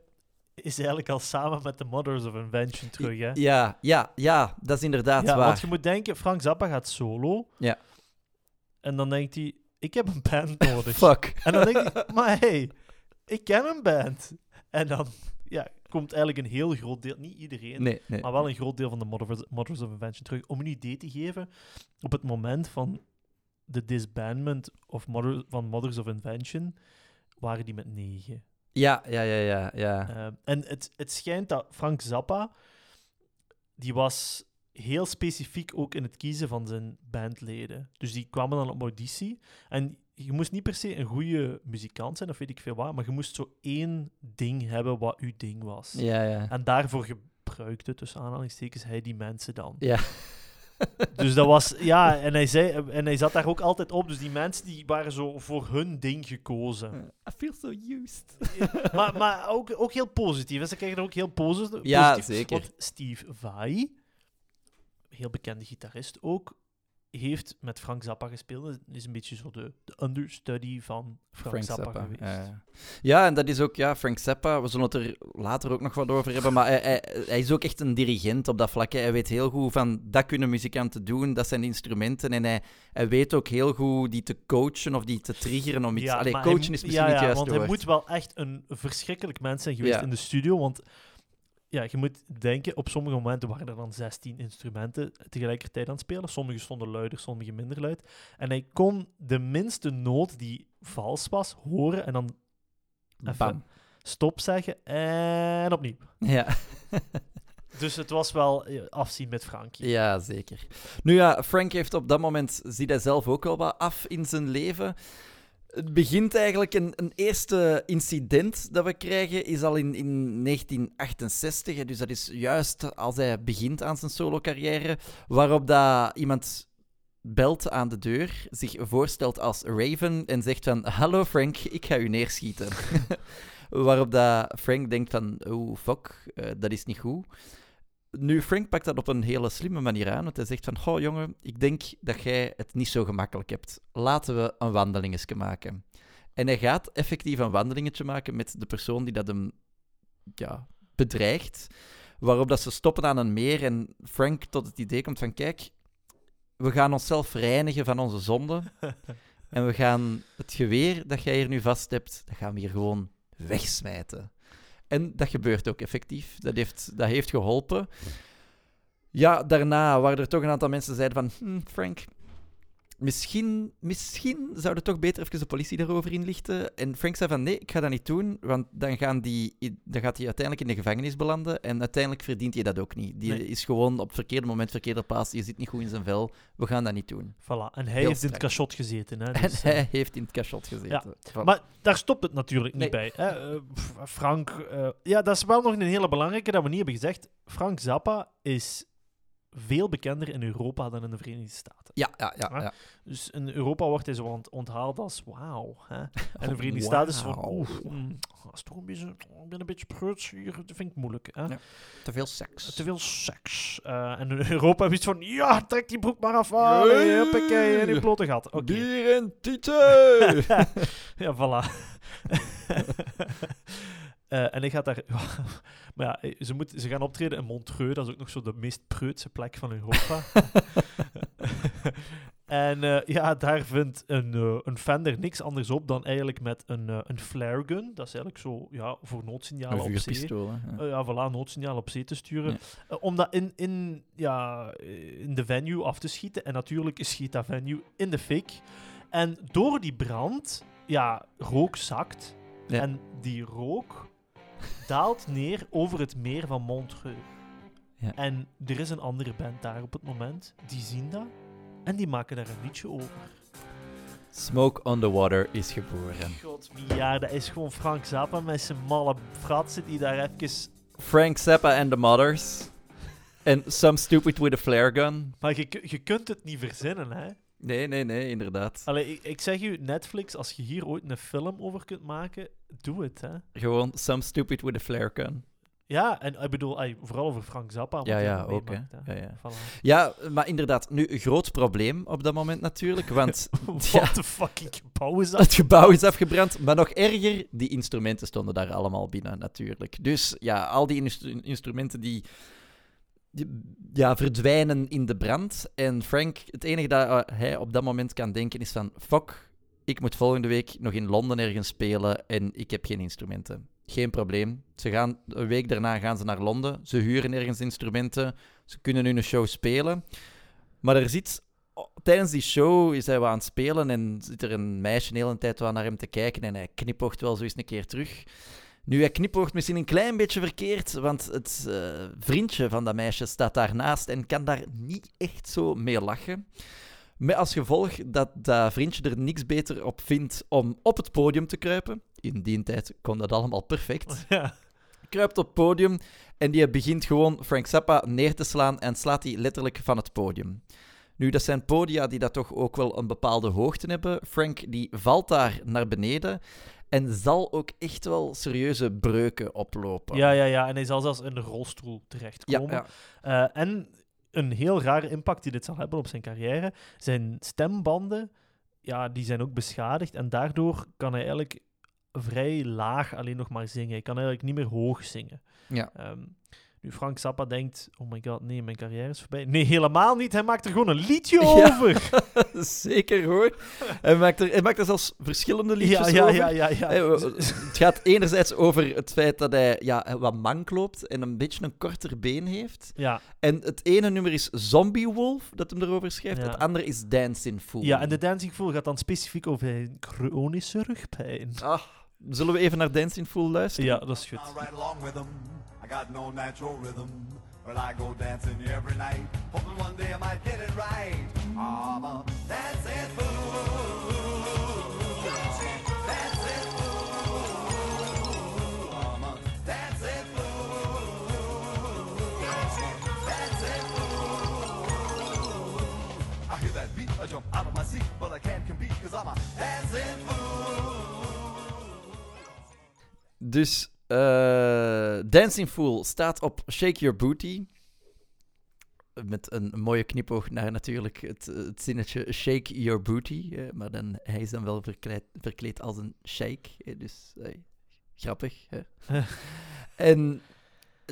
is eigenlijk al samen met de Mothers of Invention terug, hè? Ja, ja, ja, dat is inderdaad Ja, waar. want je moet denken, Frank Zappa gaat solo. Ja. En dan denkt hij, ik heb een band <laughs> nodig. Fuck. En dan denk ik, maar hey, ik ken een band. En dan ja, komt eigenlijk een heel groot deel, niet iedereen, Nee, nee. maar wel een groot deel van de Mothers, Mothers of Invention terug. Om een idee te geven, op het moment van de disbandment of Mother, van Mothers of Invention waren die met negen. Ja, ja, ja, ja, ja. Ehm, en het, het schijnt dat Frank Zappa, die was heel specifiek ook in het kiezen van zijn bandleden. Dus die kwamen dan op auditie. En je moest niet per se een goede muzikant zijn, of weet ik veel wat, maar je moest zo één ding hebben wat uw ding was. Ja, ja. En daarvoor gebruikte, tussen aanhalingstekens, hij die mensen dan. Ja. Dus dat was, ja, en hij, zei, en hij zat daar ook altijd op. Dus die mensen die waren zo voor hun ding gekozen. I feel so used. maar maar ook, ook heel positief. hè. Ze krijgen er ook heel posi- Ja, positief. zeker. Want Steve Vai, heel bekende gitarist ook, heeft met Frank Zappa gespeeld. Is een beetje zo de, de understudy van Frank, Frank Zappa, Zappa. geweest. ja. ja, en dat is ook, ja, Frank Zappa, we zullen het er later ook nog wat over hebben, maar hij, hij, hij is ook echt een dirigent op dat vlak. hè. Hij weet heel goed van, dat kunnen muzikanten doen, dat zijn instrumenten. En hij, hij weet ook heel goed die te coachen of die te triggeren om iets... Allee, maar hij coachen is misschien ja, niet ja, juist want hij moet wel echt een verschrikkelijk mens zijn geweest Ja. in de studio, want ja, je moet denken, op sommige momenten waren er dan 16 instrumenten tegelijkertijd aan het spelen. Sommige stonden luider, sommige minder luid. En hij kon de minste noot die vals was horen en dan even stop zeggen en opnieuw. Ja. <laughs> Dus het was wel eh, afzien met Frankie. Ja, zeker. Nu ja, Frank heeft op dat moment, ziet hij zelf ook wel wat af in zijn leven. Het begint eigenlijk, een, een eerste incident dat we krijgen, is al in, in 1968. hè, Dus dat is juist als hij begint aan zijn solo-carrière, waarop dat iemand belt aan de deur, zich voorstelt als Raven en zegt van, hallo Frank, ik ga u neerschieten. <laughs> waarop dat Frank denkt van, oh fuck, eh, dat is niet goed. Nu, Frank pakt dat op een hele slimme manier aan, want hij zegt van, goh jongen, ik denk dat jij het niet zo gemakkelijk hebt. Laten we een wandelingetje maken. En hij gaat effectief een wandelingetje maken met de persoon die dat hem ja, bedreigt, waarop dat ze stoppen aan een meer en Frank tot het idee komt van, kijk, we gaan onszelf reinigen van onze zonden <laughs> en we gaan het geweer dat jij hier nu vast hebt, dat gaan we hier gewoon wegsmijten. En dat gebeurt ook effectief. Dat heeft, dat heeft geholpen. Ja, daarna waren er toch een aantal mensen die zeiden van... "Hm, Frank, misschien, misschien zou je toch beter even de politie daarover inlichten. En Frank zei van, nee, ik ga dat niet doen, want dan, gaan die, dan gaat hij uiteindelijk in de gevangenis belanden. En uiteindelijk verdient hij dat ook niet. Die Nee. is gewoon op het verkeerde moment, verkeerde plaats. Je zit niet goed in zijn vel. We gaan dat niet doen. Voilà. En hij Heel heeft in het cachot gezeten. Hè, <laughs> En dus, hij heeft in het cachot gezeten. Maar daar stopt het natuurlijk niet Nee. bij. Hè? Eh, Frank, eh, ja, dat is wel nog een hele belangrijke dat we niet hebben gezegd. Frank Zappa is veel bekender in Europa dan in de Verenigde Staten. ja, ja, ja. Ah. ja. Dus in Europa wordt hij zo ont- onthaald als wauw. En in de Verenigde <laughs> Staten is van Wauw. oeh, mm, dat is toch een beetje, ik ben een beetje preuts hier, dat vind ik moeilijk. Hè? Ja. Te veel seks. Te veel seks. Eh, en in Europa heb je iets van, ja, trek die broek maar af. Allee, huppakee, in die blote gat. Oké. Bier en tieten! <laughs> ja, voilà. <laughs> Eh, en ik ga daar... <laughs> maar ja, eh, ze, moet, ze gaan optreden in Montreux. Dat is ook nog zo de meest preutse plek van Europa. <laughs> <laughs> en eh, ja, daar vindt een, een Fender niks anders op dan eigenlijk met een, een flare gun. Dat is eigenlijk zo ja, voor noodsignalen op zee. Ja. Ja, voilà, noodsignaal op zee te sturen. Ja. Om dat in, in, ja, in de venue af te schieten. En natuurlijk schiet dat venue in de fik. En door die brand, ja, rook zakt. Ja. En die rook daalt neer over het meer van Montreux. Ja. En er is een andere band daar op het moment. Die zien dat. En die maken daar een liedje over. Smoke on the Water is geboren. God, ja, dat is gewoon Frank Zappa met zijn malle fratsen die daar even... Frank Zappa and the Mothers. En Some Stupid with a Flare Gun. Maar je, je kunt het niet verzinnen, hè? Nee, nee, nee, inderdaad. Allee, ik, ik zeg u, Netflix, als je hier ooit een film over kunt maken, doe het, hè? Gewoon Some Stupid with a Flare Gun. Ja, en ik bedoel, ay, vooral over Frank Zappa. Ja, ja, ook, hè. Ja, ja. Voilà. Ja, maar inderdaad, nu een groot probleem op dat moment natuurlijk, want <laughs> <laughs> Wat Ja. de fucking gebouw is <laughs> dat? het gebouw is afgebrand. Maar nog erger, die instrumenten stonden daar allemaal binnen natuurlijk. Dus ja, al die instru- instrumenten die ja, verdwijnen in de brand. En Frank, het enige dat eh, hij op dat moment kan denken is van, fuck, ik moet volgende week nog in Londen ergens spelen en ik heb geen instrumenten. Geen probleem. Ze gaan, een week daarna gaan ze naar Londen. Ze huren ergens instrumenten. Ze kunnen nu een show spelen. Maar er zit... Tijdens die show is hij wat aan het spelen en zit er een meisje de hele tijd wat naar hem te kijken en hij knipoogt wel zo eens een keer terug. Nu, hij knipoogt misschien een klein beetje verkeerd, want het eh, vriendje van dat meisje staat daarnaast en kan daar niet echt zo mee lachen. Met als gevolg dat dat vriendje er niks beter op vindt om op het podium te kruipen. In die tijd kon dat allemaal perfect. <laughs> Ja. Kruipt op het podium en die begint gewoon Frank Zappa neer te slaan en slaat hij letterlijk van het podium. Nu, dat zijn podia die dat toch ook wel een bepaalde hoogte hebben. Frank die valt daar naar beneden en zal ook echt wel serieuze breuken oplopen. ja, ja, ja. En hij zal zelfs in de rolstoel ja, terechtkomen. ja. Eh, en een heel rare impact die dit zal hebben op zijn carrière. Zijn stembanden, ja, die zijn ook beschadigd. En daardoor kan hij eigenlijk vrij laag alleen nog maar zingen. Hij kan eigenlijk niet meer hoog zingen. Ja. Ehm, nu, Frank Zappa denkt, oh my god, nee, mijn carrière is voorbij. Nee, helemaal niet. Hij maakt er gewoon een liedje Ja. over. <laughs> Zeker hoor. Hij maakt, er, hij maakt er zelfs verschillende liedjes Ja, ja, over. ja, ja, ja. Hey, we- het gaat enerzijds over het feit dat hij ja, wat mank loopt en een beetje een korter been heeft. Ja, En het ene nummer is Zombie Wolf, dat hem erover schrijft. Ja. Het andere is Dancing Fool. ja, en de Dancing Fool gaat dan specifiek over zijn chronische rugpijn. Ah, zullen we even naar Dancing Fool luisteren? Ja, dat is goed. I got no natural rhythm, but I go dancing every night, hoping one day I might get it right. I'm a dancing fool. Dancing fool. I'm a dancing fool. Dancing fool. I hear that beat, I jump out of my seat, but I can't I'm a dancing fool. Eh, Dancing Fool staat op Shake Your Booty. Met een mooie knipoog naar natuurlijk het, het zinnetje Shake Your Booty. eh, maar dan, hij is dan wel verkleed, verkleed als een shake. eh, dus eh, grappig. <laughs> En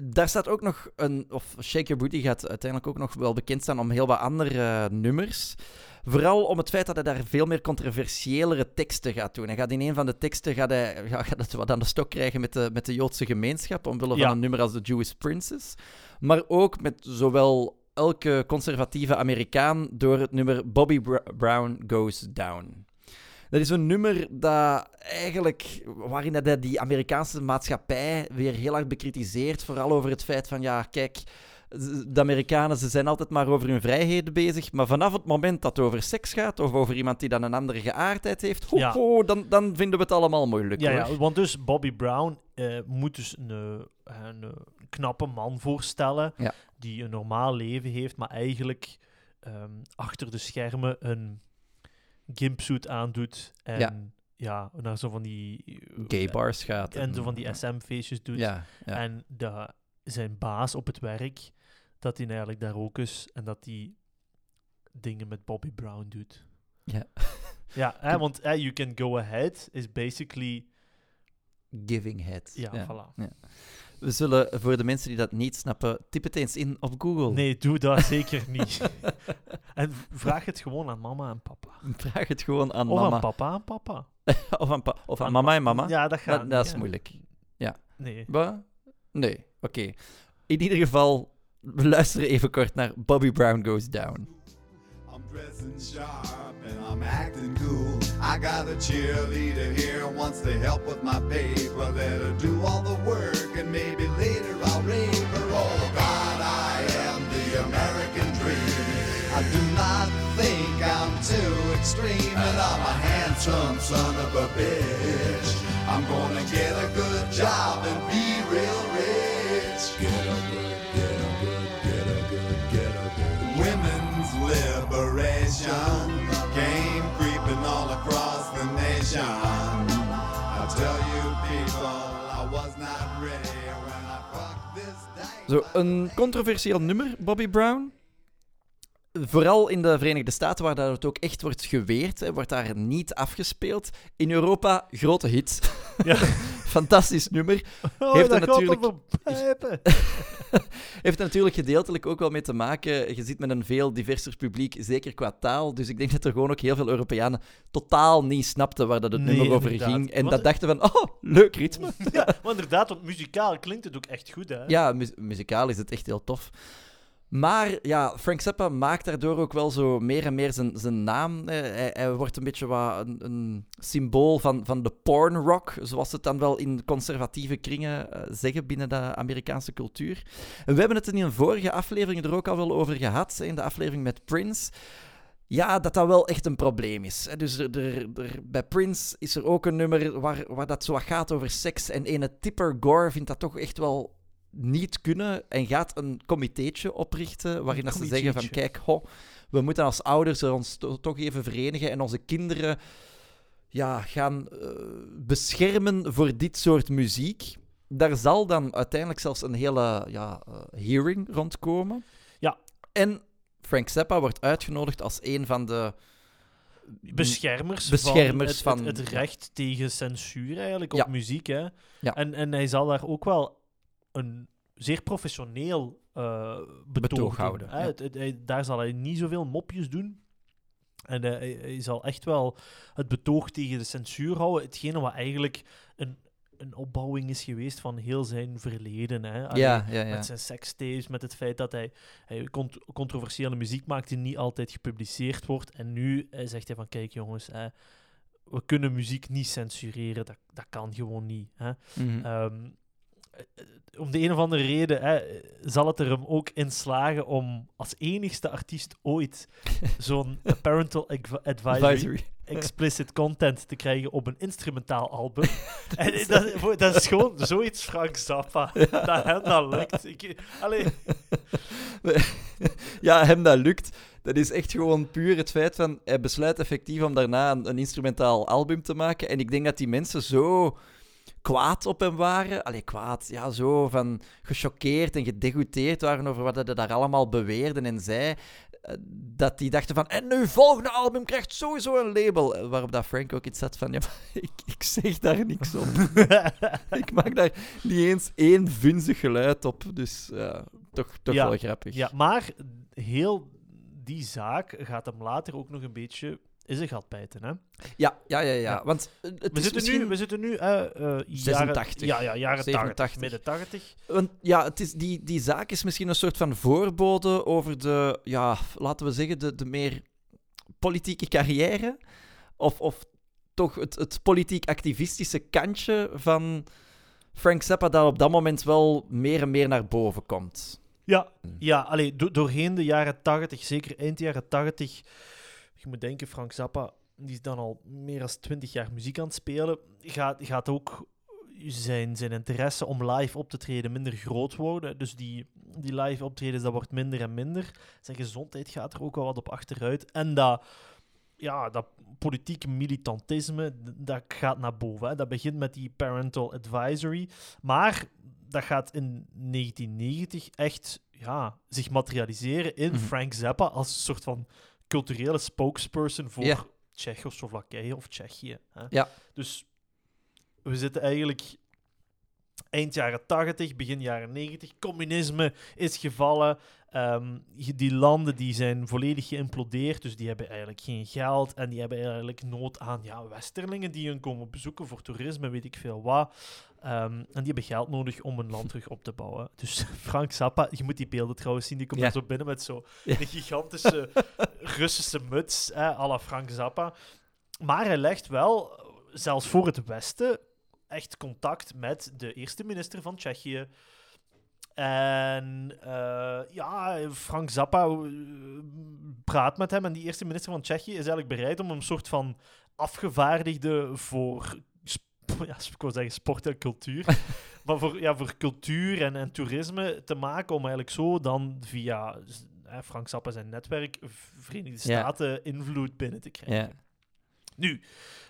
daar staat ook nog een... Of Shake Your Booty gaat uiteindelijk ook nog wel bekend staan om heel wat andere eh, nummers. Vooral om het feit dat hij daar veel meer controversiëlere teksten gaat doen. Hij gaat in een van de teksten gaat hij, <laughs> ja, gaat het wat aan de stok krijgen met de, met de Joodse gemeenschap, omwille Ja. van een nummer als The Jewish Princess. Maar ook met zowel elke conservatieve Amerikaan door het nummer Bobby Br- Brown Goes Down. Dat is een nummer dat eigenlijk, waarin hij die Amerikaanse maatschappij weer heel erg bekritiseert. Vooral over het feit van, ja, kijk, de Amerikanen ze zijn altijd maar over hun vrijheden bezig. Maar vanaf het moment dat het over seks gaat, of over iemand die dan een andere geaardheid heeft, ho, Ja. ho, dan, dan vinden we het allemaal moeilijk. Ja, hoor. ja, want dus Bobby Brown eh, moet dus een, eh, een, eh, knappe man voorstellen Ja. die een normaal leven heeft, maar eigenlijk ehm, achter de schermen een gimpsuit aandoet en ja, Ja. naar zo van die Gay bars gaat. en zo van die SM-feestjes doet. Ja, ja. En de, zijn baas op het werk, dat hij eigenlijk daar ook is en dat hij dingen met Bobby Brown doet. Ja. <laughs> Ja, hè, want You Can Go Ahead is basically... Giving head. Ja, voilà. We zullen, voor de mensen die dat niet snappen, typ het eens in op Google. Nee, doe dat <laughs> zeker niet. <laughs> en vraag het gewoon aan mama en papa. Vraag het gewoon aan Of mama. aan papa en papa. of aan, pa- of aan Aan mama ma- en mama. Ja, dat gaat dat, is moeilijk. Nee. Wat? Nee, oké. In ieder geval, we luisteren even kort naar Bobby Brown Goes Down. I'm dressing sharp and I'm acting cool. I got a cheerleader here wants to help with my paper. Let her do all the work and maybe later I'll rave her. Oh God, I am the American dream. I do not think I'm too extreme and I'm a handsome son of a bitch. I'm gonna get a good job and be real liberation came creeping all across the nation. I tell you people, I was not ready when I fucked this dice. Zo, een controversieel nummer, Bobby Brown. Vooral in de Verenigde Staten, waar dat het ook echt wordt geweerd, hè, wordt daar niet afgespeeld. In Europa, grote hit. <laughs> Ja. <laughs> Fantastisch nummer. Oh, Heeft dat er natuurlijk-. <laughs> Heeft er natuurlijk gedeeltelijk ook wel mee te maken. Je zit met een veel diverser publiek, zeker qua taal. Dus ik denk dat er gewoon ook heel veel Europeanen totaal niet snapten waar dat het Nee, nummer over inderdaad. ging. En Want- dat dachten van, oh, leuk ritme. Ja, maar inderdaad, want muzikaal klinkt het ook echt goed, hè? Ja, mu- muzikaal is het echt heel tof. Maar ja, Frank Zappa maakt daardoor ook wel zo meer en meer zijn, zijn naam. Hij, wordt een beetje wat een, een symbool van, van de porn rock, zoals ze het dan wel in conservatieve kringen eh, zeggen binnen de Amerikaanse cultuur. En we hebben het in een vorige aflevering er ook al wel over gehad, in de aflevering met Prince. Ja, dat dat wel echt een probleem is. Dus er, er, er- bij Prince is er ook een nummer waar, waar dat zo wat gaat over seks. En ene Tipper Gore vindt dat toch echt wel niet kunnen en gaat een comitéetje oprichten waarin dat ze zeggen van kijk, ho, we moeten als ouders er ons to- toch even verenigen en onze kinderen ja, gaan eh, beschermen voor dit soort muziek. Daar zal dan uiteindelijk zelfs een hele ja, eh, hearing rondkomen. Ja. En Frank Zappa wordt uitgenodigd als een van de Beschermers, Beschermers van, het, van- het, het recht tegen censuur eigenlijk op Ja. muziek. Hè? Ja. En, en hij zal daar ook wel een zeer professioneel eh betoog, houden, hè. ja. Het- het- hij- daar zal hij niet zoveel mopjes doen. En eh, hij, hij zal echt wel het betoog tegen de censuur houden. Hetgene wat eigenlijk een, een opbouwing is geweest van heel zijn verleden. Hè? Allee, ja, ja, ja. met zijn sekstapes, met het feit dat hij, hij cont- controversiële muziek maakt die niet altijd gepubliceerd wordt. En nu eh, zegt hij van, kijk jongens, hè, we kunnen muziek niet censureren, dat, dat kan gewoon niet. Hè. Mhm. Ehm, eh, eh, om de een of andere reden hè, zal het er hem ook in slagen om als enigste artiest ooit <laughs> zo'n parental adv- advisory, explicit content te krijgen op een instrumentaal album. <laughs> en eh, dat, dat is gewoon zoiets Frank Zappa. <laughs> Dat hem dat lukt. Ik, allee, ja, hem dat lukt. Dat is echt gewoon puur het feit van... Hij besluit effectief om daarna een, een instrumentaal album te maken. En ik denk dat die mensen zo kwaad op hem waren. Allee, kwaad. Ja, zo van gechoqueerd en gedegoûteerd waren over wat hij daar allemaal beweerde en zei. eh, Dat die dachten van... En uw volgende album krijgt sowieso een label. Eh, Waarop dat Frank ook iets had van... Ja, <laughs> ik, ik zeg daar niks op. <laughs> ik maak daar niet eens één vunzig geluid op. Dus ja, toch, toch Ja, wel grappig. ja, maar heel die zaak gaat hem later ook nog een beetje in zijn gat bijten. Hè? Ja, ja, ja, ja. Ja. Want eh, het We, is zitten misschien... nu, we zitten nu eh, eh, jaren, 86, ja, ja, jaren 87. 80, midden 80. Want ja, het is, die, die zaak is misschien een soort van voorbode over de, ja, laten we zeggen, de, de meer politieke carrière. Of, of toch het, het politiek-activistische kantje van Frank Zappa, dat op dat moment wel meer en meer naar boven komt. Ja, ja allee, do- doorheen de jaren 80, zeker eind jaren 80. Je moet denken, Frank Zappa, die is dan al meer dan 20 jaar muziek aan het spelen. Gaat, gaat ook zijn, zijn interesse om live op te treden minder groot worden. Dus die, die live optredens, dat wordt minder en minder. Zijn gezondheid gaat er ook wel wat op achteruit. En dat, ja, dat politieke militantisme, dat gaat naar boven. Hè. Dat begint met die parental advisory. Maar dat gaat in 1990 echt ja, zich materialiseren in Mhm. Frank Zappa als een soort van culturele spokesperson voor Ja. Tsjechoslowakije of Tsjechië. Hè. Ja. Dus we zitten eigenlijk eind jaren 80, begin jaren 90. Communisme is gevallen. Ehm, die landen die zijn volledig geïmplodeerd, dus die hebben eigenlijk geen geld en die hebben eigenlijk nood aan ja, westerlingen die hun komen bezoeken voor toerisme, weet ik veel wat. Ehm, en die hebben geld nodig om een land terug op te bouwen. Dus <laughs> Frank Zappa, je moet die beelden trouwens zien, die komt Ja. zo binnen met zo Ja. een gigantische <laughs> Russische muts, hè, à la Frank Zappa. Maar hij legt wel, eh, zelfs voor het Westen, echt contact met de eerste minister van Tsjechië. En eh, ja, Frank Zappa eh, praat met hem. En die eerste minister van Tsjechië is eigenlijk bereid om een soort van afgevaardigde voor, <laughs> ja, ik wou zeggen sport en cultuur, <laughs> maar voor, ja, voor cultuur en, en toerisme te maken om eigenlijk zo dan via eh, Frank Zappa zijn netwerk Verenigde Ja. Staten invloed binnen te krijgen. Ja. Nu,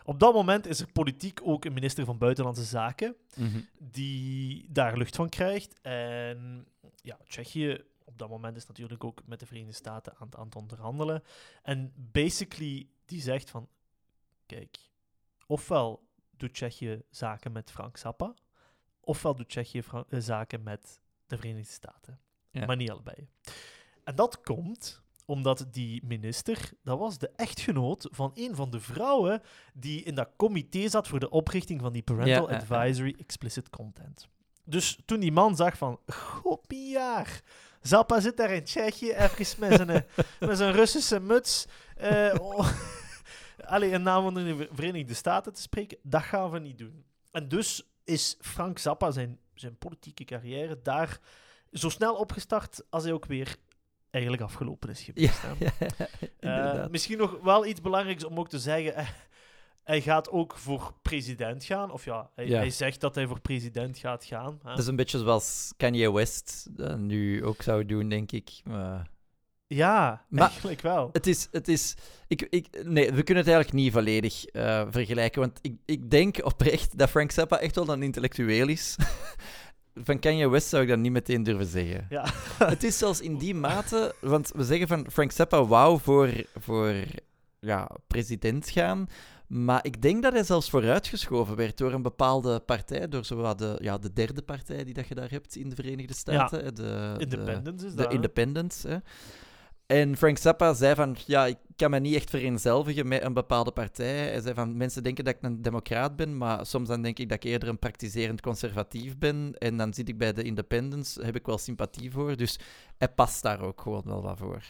op dat moment is er politiek ook een minister van Buitenlandse Zaken Mhm. die daar lucht van krijgt. En ja, Tsjechië op dat moment is natuurlijk ook met de Verenigde Staten aan, het- aan het onderhandelen. En basically, die zegt van, kijk, ofwel doet Tsjechië zaken met Frank Zappa, ofwel doet Tsjechië eh, zaken met de Verenigde Staten. Ja. Maar niet allebei. En dat komt omdat die minister, dat was de echtgenoot van een van de vrouwen die in dat comité zat voor de oprichting van die Parental Ja, ja, ja. Advisory Explicit Content. Dus toen die man zag van, goppiejaar, Zappa zit daar in Tsjechië even met zijn, eh, <laughs> met zijn Russische muts. eh oh, allee, in naam van de Verenigde Staten te spreken, dat gaan we niet doen. En dus is Frank Zappa zijn, zijn politieke carrière daar zo snel opgestart als hij ook weer eigenlijk afgelopen is geweest. Ja, <laughs> Eh, misschien nog wel iets belangrijks om ook te zeggen. eh, hij gaat ook voor president gaan. Of ja, hij, Ja. hij zegt dat hij voor president gaat gaan. Hè. Dat is een beetje zoals Kanye West dat nu ook zou doen, denk ik. Maar ja, Maar- eigenlijk wel. het is... Het is ik, ik, nee, we kunnen het eigenlijk niet volledig eh, vergelijken. Want ik, ik denk oprecht dat Frank Zappa echt wel een intellectueel is. <laughs> Van Kanye West zou ik dat niet meteen durven zeggen. Ja. <laughs> Het is zelfs in die mate... Want we zeggen van Frank Zappa wou voor, voor ja, president gaan... Maar ik denk dat hij zelfs vooruitgeschoven werd door een bepaalde partij, door zowat de, ja, de derde partij die dat je daar hebt in de Verenigde Staten. hè, De, de- Independence is de dat. hè? Independents. Hè. En Frank Zappa zei van, ja, ik kan me niet echt vereenzelvigen met een bepaalde partij. Hij zei van, mensen denken dat ik een democraat ben, maar soms dan denk ik dat ik eerder een praktiserend conservatief ben. En dan zit ik bij de Independents, heb ik wel sympathie voor. Dus hij past daar ook gewoon wel wat voor.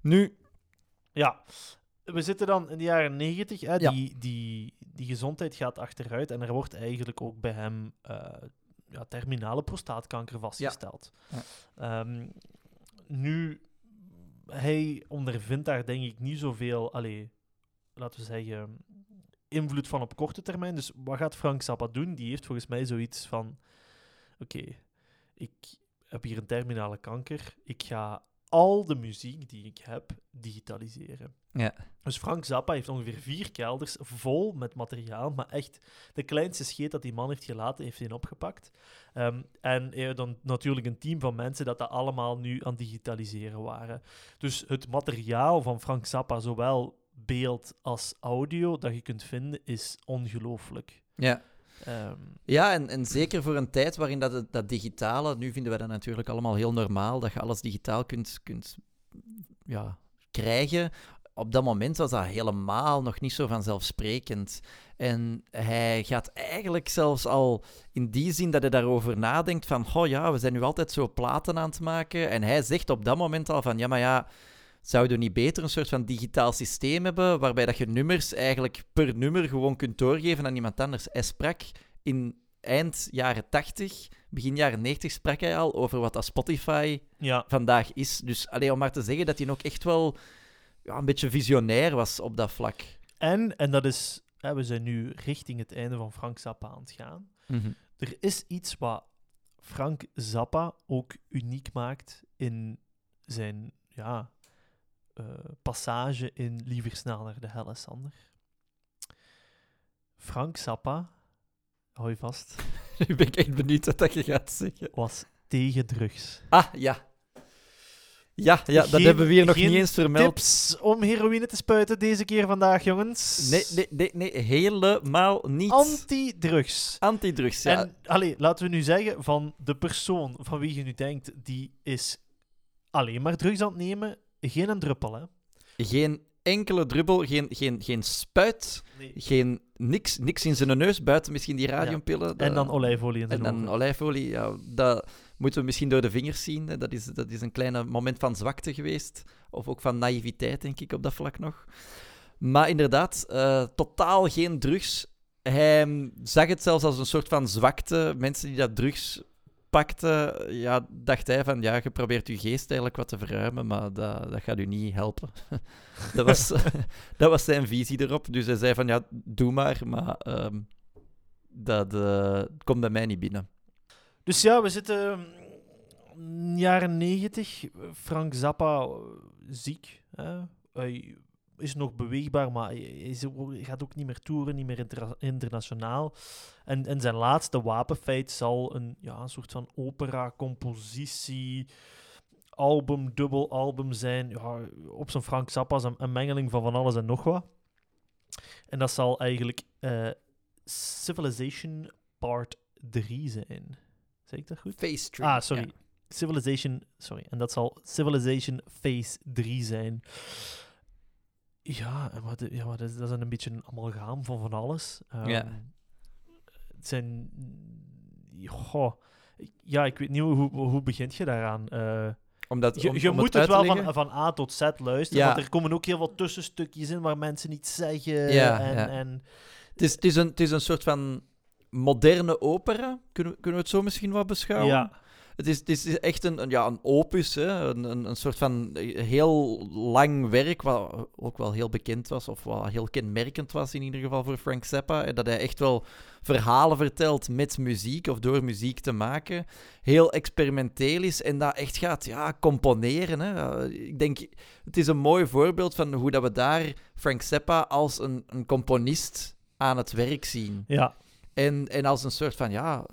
Nu, Ja. We zitten dan in de jaren negentig. Ja. Die, die, die gezondheid gaat achteruit. En er wordt eigenlijk ook bij hem eh, ja, terminale prostaatkanker vastgesteld. Ja. Ehm, nu, hij ondervindt daar denk ik niet zoveel, allee, laten we zeggen, invloed van op korte termijn. Dus wat gaat Frank Zappa doen? Die heeft volgens mij zoiets van: oké, ik heb hier een terminale kanker. Ik ga al de muziek die ik heb digitaliseren. Ja. Dus Frank Zappa heeft ongeveer vier kelders vol met materiaal, maar echt de kleinste scheet dat die man heeft gelaten, heeft hij opgepakt. Ehm, en had dan natuurlijk een team van mensen dat dat allemaal nu aan digitaliseren waren. Dus het materiaal van Frank Zappa, zowel beeld als audio, dat je kunt vinden, is ongelooflijk. ja. Ehm, Ja, en, en zeker voor een tijd waarin dat, dat digitale, nu vinden we dat natuurlijk allemaal heel normaal, dat je alles digitaal kunt, kunt ja, krijgen. Op dat moment was dat helemaal nog niet zo vanzelfsprekend. En hij gaat eigenlijk zelfs al in die zin dat hij daarover nadenkt van, oh ja, we zijn nu altijd zo platen aan het maken. En hij zegt op dat moment al van, ja, maar ja, zouden we niet beter een soort van digitaal systeem hebben, waarbij dat je nummers eigenlijk per nummer gewoon kunt doorgeven aan iemand anders. Hij sprak in eind jaren 80, begin jaren 90 sprak hij al over wat dat Spotify ja, vandaag is. Dus alleen om maar te zeggen dat hij ook echt wel ja, een beetje visionair was op dat vlak. en, en dat is, hè, we zijn nu richting het einde van Frank Zappa aan het gaan. Er is iets wat Frank Zappa ook uniek maakt in zijn ja, passage in Liever snel naar de helle, Sander. Frank Zappa, hou je vast, <laughs> Nu ben ik echt benieuwd wat dat je gaat zeggen. was tegen drugs. Ah, ja. Ja, ja dat Geen- hebben we hier nog niet eens vermeld. Tips om heroïne te spuiten deze keer vandaag, jongens. Nee, nee, nee, nee, helemaal niet. Anti-drugs. Antidrugs, ja. En allee, laten we nu zeggen, van de persoon van wie je nu denkt, die is alleen maar drugs aan het nemen, geen een druppel, hè. Geen enkele druppel, geen, geen, geen spuit, Nee. geen, niks, niks in zijn neus, buiten misschien die radiumpillen. En dat- dan olijfolie in zijn En dan ogen. olijfolie, ja, dat moeten we misschien door de vingers zien. Dat, is, dat is een klein moment van zwakte geweest. Of ook van naïviteit, denk ik, op dat vlak nog. Maar inderdaad, eh, totaal geen drugs. Hij mm, zag het zelfs als een soort van zwakte. Mensen die dat drugs pakte, ja, dacht hij van, ja, je probeert je geest eigenlijk wat te verruimen, maar dat, dat gaat u niet helpen. <laughs> dat, was, <laughs> dat was zijn visie erop. Dus hij zei van, ja, doe maar, maar ehm, dat eh, komt bij mij niet binnen. Dus ja, we zitten mm, jaren negentig. Frank Zappa eh, ziek. Hè? Hij is nog beweegbaar, maar hij, is, gaat ook niet meer toeren, niet meer inter- internationaal. En, en zijn laatste wapenfeit zal een, ja, een soort van opera-compositie, album, dubbelalbum zijn. Ja, op zijn Frank Zappa's een, een mengeling van van alles en nog wat. En dat zal eigenlijk eh, Civilization Part 3 zijn. Zeg ik dat goed? Face Tree. Ah, sorry. Ja. Civilization, sorry. En dat zal Civilization Phase 3 zijn. Ja, en wat, ja maar dat, is, dat is een beetje een amalgaam van van alles. Ehm, Ja. Het zijn... Goh, ja, ik weet niet, hoe, hoe, hoe begint je daaraan? Eh, Omdat, je om- je om moet het wel van, van A tot Z luisteren, Ja. want er komen ook heel wat tussenstukjes in waar mensen iets zeggen. Ja, en, ja. en Het is, het, is een, het is een soort van moderne opera. Kunnen, we- kunnen we het zo misschien wat beschouwen? ja, Het is, het is echt een, een- ja, een opus, hè? Een, een, een soort van heel lang werk, wat ook wel heel bekend was, of wat heel kenmerkend was in ieder geval voor Frank Zappa. En dat hij echt wel verhalen vertelt met muziek, of door muziek te maken. Heel experimenteel is en dat echt gaat ja, componeren. Hè? Ik denk, het is een mooi voorbeeld van hoe dat we daar Frank Zappa als een, een componist aan het werk zien. ja. En, en als een soort van, ja,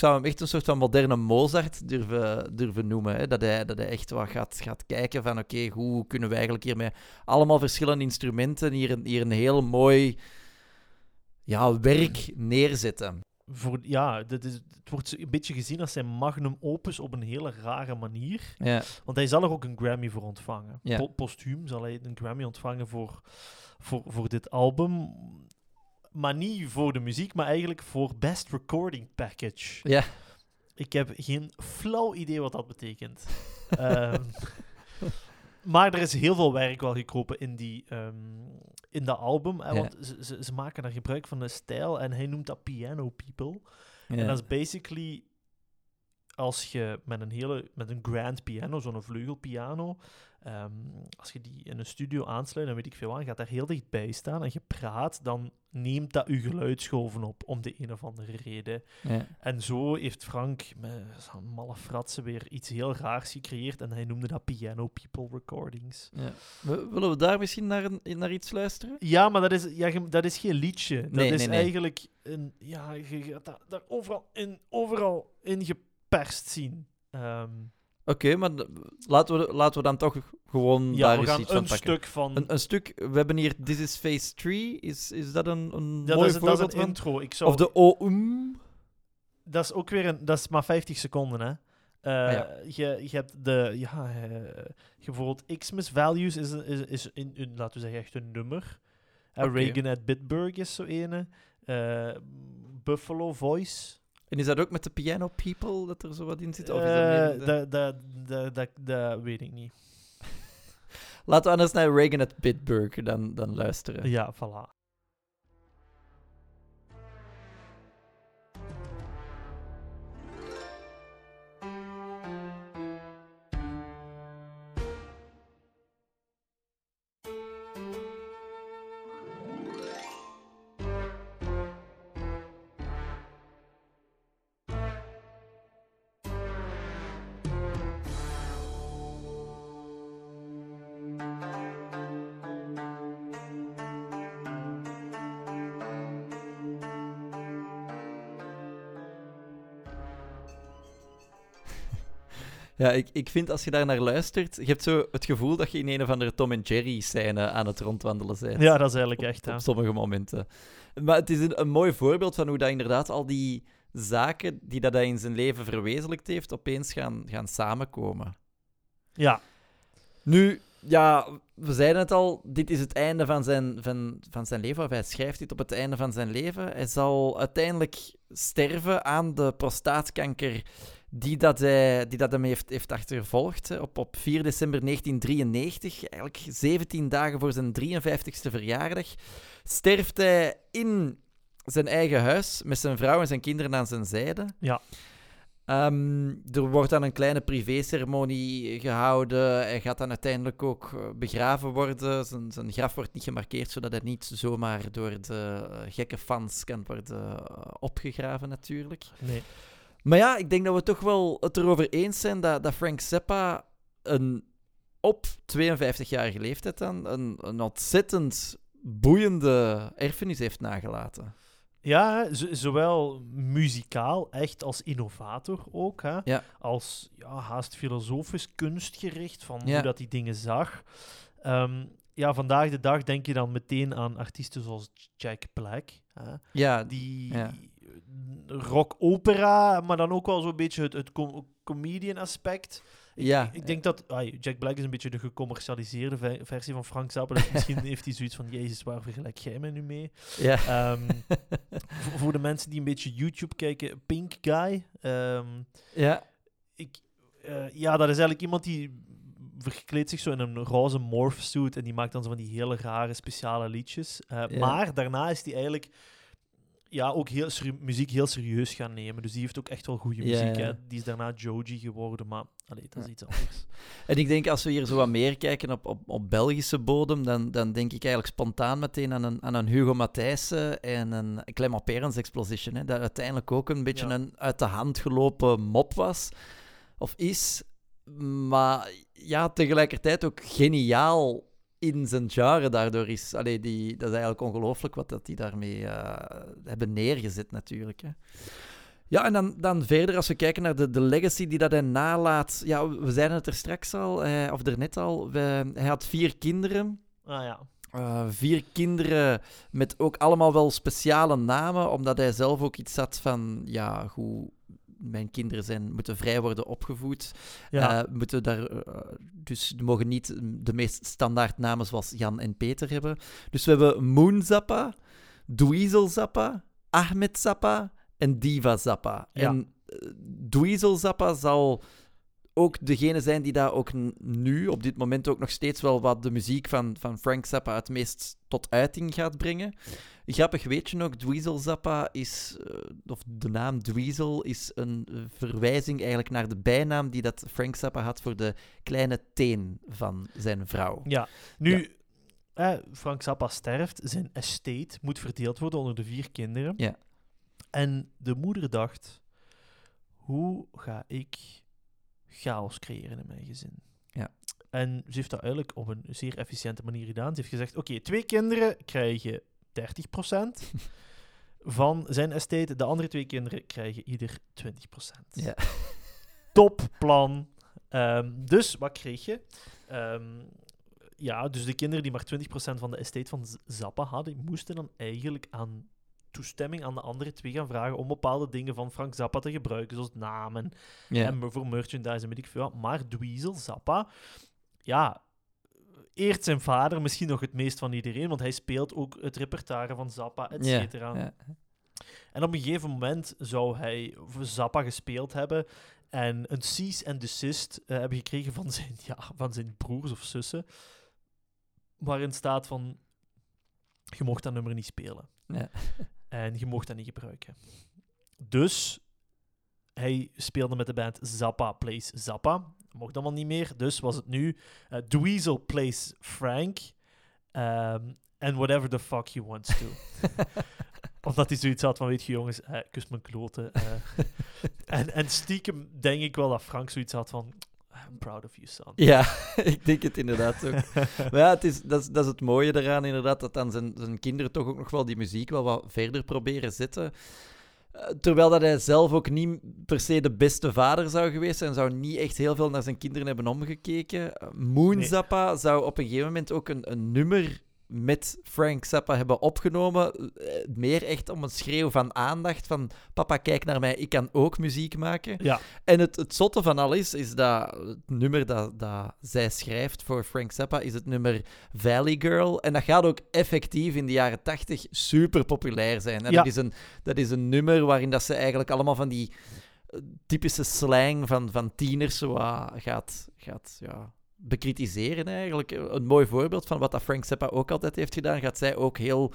zou hem echt een soort van moderne Mozart durven, durven noemen. Hè? Dat, hij, dat hij echt wat gaat, gaat kijken van, oké, hoe kunnen we eigenlijk hier met allemaal verschillende instrumenten hier een, hier een heel mooi ja, werk neerzetten. Voor, ja, dit is, het wordt een beetje gezien als zijn magnum opus op een hele rare manier. Ja, Want hij zal er ook een Grammy voor ontvangen. Ja. Po- postuum zal hij een Grammy ontvangen voor, voor, voor dit album. Maar niet voor de muziek, maar eigenlijk voor Best Recording Package. ja. Ik heb geen flauw idee wat dat betekent. <laughs> Ehm, maar er is heel veel werk wel gekropen in, die, ehm, in dat album. Hè, Ja. Want ze, ze, ze maken daar gebruik van een stijl en hij noemt dat Piano People. ja. En dat is basically als je met een hele met een grand piano, zo'n vleugelpiano, ehm, als je die in een studio aansluit, dan weet ik veel je gaat daar heel dichtbij staan en je praat, dan neemt dat je geluidsgolven op om de een of andere reden. ja. En zo heeft Frank met zo'n malle fratsen weer iets heel raars gecreëerd en hij noemde dat Piano People Recordings. Ja. Willen we daar misschien naar, een, naar iets luisteren? Ja, maar dat is, ja, dat is geen liedje. Dat Nee, is nee, nee. eigenlijk een, ja, je gaat daar overal in, overal in geperst zien. Ehm, Oké, maar laten we, laten we dan toch gewoon ja, daar we eens gaan iets van een pakken. stuk van. Een, een stuk, we hebben hier This is Phase 3. Is, is dat een, een ja, dat, is, dat is een intro. Ik zou, Of de OUM? Dat is ook weer een. Dat is maar 50 seconden, hè? Eh, Ah, ja. je, je hebt de. Ja, je bijvoorbeeld Xmas Values is, een- is, is een, laten we zeggen, echt een nummer. Eh, Oké. Reagan at Bitburg is zo ene. Buffalo Voice. En is dat ook met de Piano People dat er zo wat in zit? Of is dat Eh, meer de- dat, dat, dat, dat, dat weet ik niet. <laughs> Laten we anders naar Reagan at Bitburg dan, dan luisteren. Ja, voilà. Ja, ik, ik vind als je daar naar luistert, je hebt zo het gevoel dat je in een of andere Tom en Jerry scène aan het rondwandelen bent. Ja, dat is eigenlijk op, echt. hè. op sommige momenten. Maar het is een, een mooi voorbeeld van hoe dat inderdaad al die zaken die dat hij in zijn leven verwezenlijkt heeft, opeens gaan, gaan samenkomen. Ja, Nu, ja, we zeiden het al, dit is het einde van zijn, van, van zijn leven, of hij schrijft dit op het einde van zijn leven. Hij zal uiteindelijk sterven aan de prostaatkanker die dat, hij, die dat hem heeft, heeft achtervolgd. Op, op 4 december 1993, eigenlijk 17 dagen voor zijn 53ste verjaardag, sterft hij in zijn eigen huis met zijn vrouw en zijn kinderen aan zijn zijde. Ja. Ehm, er wordt dan een kleine privéceremonie gehouden. Hij gaat dan uiteindelijk ook eh, begraven worden. Zijn, zijn graf wordt niet gemarkeerd, zodat hij niet zomaar door de eh, gekke fans kan worden eh, opgegraven, natuurlijk. Nee. Maar ja, ik denk dat we toch wel het erover eens zijn dat, dat Frank Zappa een op 52-jarige leeftijd dan een, een ontzettend boeiende erfenis heeft nagelaten. Ja, zowel muzikaal, echt als innovator ook. Hè? Ja. Als ja, haast filosofisch kunstgericht van Ja. hoe dat die dingen zag. Ehm, ja, vandaag de dag denk je dan meteen aan artiesten zoals Jack Black. Hè? Ja, Die Ja. Rock-opera, maar dan ook wel zo'n beetje het, het com- comedian aspect. Ik, Ja. ik denk dat ai, Jack Black is een beetje de gecommercialiseerde ve- versie van Frank Zappa. Dus misschien <laughs> heeft hij zoiets van: Jezus, waar vergelijk jij mij nu mee? ja. Ehm, <laughs> voor, voor de mensen die een beetje YouTube kijken, Pink Guy. ehm, ja. ik, eh, ja, dat is eigenlijk iemand die verkleedt zich zo in een roze morphsuit en die maakt dan zo van die hele rare speciale liedjes. Eh, Ja. Maar daarna is hij eigenlijk ja, ook heel muziek heel serieus gaan nemen. Dus die heeft ook echt wel goede muziek. ja. Hè. Die is daarna Joji geworden, maar allee, dat is Ja. iets anders. <laughs> En ik denk, als we hier zo wat meer kijken op, op, op Belgische bodem, dan, dan denk ik eigenlijk spontaan meteen aan een, aan een Hugo Matthijssen en een Clement Perens Exposition. Hè, dat uiteindelijk ook een beetje een uit de hand gelopen mop was, of is. Maar ja, tegelijkertijd ook geniaal in zijn genre daardoor is. Allee, die, dat is eigenlijk ongelooflijk wat dat die daarmee eh, hebben neergezet natuurlijk. Hè. Ja, en dan, dan verder, als we kijken naar de, de legacy die dat hij nalaat. Ja, we zeiden het er straks al, eh, of daarnet al. We- hij had vier kinderen. Ah ja. Eh, vier kinderen met ook allemaal wel speciale namen, omdat hij zelf ook iets had van, ja, hoe mijn kinderen zijn, moeten vrij worden opgevoed. ja. Eh, moeten daar, eh, dus mogen niet de meest standaard namen zoals Jan en Peter hebben. Dus we hebben Moon Zappa, Dweezil Zappa, Ahmed Zappa en Diva Zappa. Ja. En eh, Dweezil Zappa zal ook degene zijn die daar ook nu, op dit moment, ook nog steeds wel wat de muziek van, van Frank Zappa het meest tot uiting gaat brengen. Grappig weet je ook, Dweezil Zappa is, eh, of de naam Dweezil is een eh, verwijzing eigenlijk naar de bijnaam die dat Frank Zappa had voor de kleine teen van zijn vrouw. Ja, nu, eh, Frank Zappa sterft, zijn estate moet verdeeld worden onder de vier kinderen. Ja. En de moeder dacht, hoe ga ik chaos creëren in mijn gezin? Ja. En ze heeft dat eigenlijk op een zeer efficiënte manier gedaan. Ze heeft gezegd, oké, twee kinderen krijgen 30% <laughs> van zijn estate. De andere twee kinderen krijgen ieder 20%. Ja. <laughs> Topplan. Ehm, dus, wat kreeg je? Ehm, ja, dus de kinderen die maar 20% van de estate van Zappa hadden, moesten dan eigenlijk aan toestemming aan de andere twee gaan vragen om bepaalde dingen van Frank Zappa te gebruiken, zoals namen en voor merchandise en weet ik veel. wat. Maar Dweezil Zappa, ja, eert zijn vader misschien nog het meest van iedereen, want hij speelt ook het repertoire van Zappa, et cetera. En op een gegeven moment zou hij Zappa gespeeld hebben en een cease and desist eh, hebben gekregen van zijn, ja, van zijn broers of zussen, waarin staat van, je mocht dat nummer niet spelen. Ja. En je mocht dat niet gebruiken. Dus hij speelde met de band Zappa Plays Zappa. Mocht allemaal niet meer. Dus was het nu eh Dweezil Plays Frank. ehm, and whatever the fuck he wants to. <laughs> Omdat hij zoiets had van, weet je jongens, eh, kus mijn kloten. eh. <laughs> en, en stiekem denk ik wel dat Frank zoiets had van, I'm proud of you, son. Ja, <laughs> ik denk het inderdaad ook. <laughs> Maar ja, het is, dat, is, dat is het mooie eraan, inderdaad, dat dan zijn, zijn kinderen toch ook nog wel die muziek wel wat verder proberen zetten. Eh, terwijl dat hij zelf ook niet per se de beste vader zou geweest zijn, zou niet echt heel veel naar zijn kinderen hebben omgekeken. Eh, Moon Nee. Zappa zou op een gegeven moment ook een, een nummer met Frank Zappa hebben opgenomen. Eh, meer echt om een schreeuw van aandacht, van papa, kijk naar mij, ik kan ook muziek maken. Ja, En het, het zotte van alles is dat het nummer dat, dat zij schrijft voor Frank Zappa is het nummer Valley Girl. En dat gaat ook effectief in de jaren tachtig super populair zijn. En Ja. dat, is een, dat is een nummer waarin dat ze eigenlijk allemaal van die eh, typische slang van, van tieners zo wat gaat, gaat ja, bekritiseren eigenlijk. Een mooi voorbeeld van wat dat Frank Zappa ook altijd heeft gedaan, gaat zij ook heel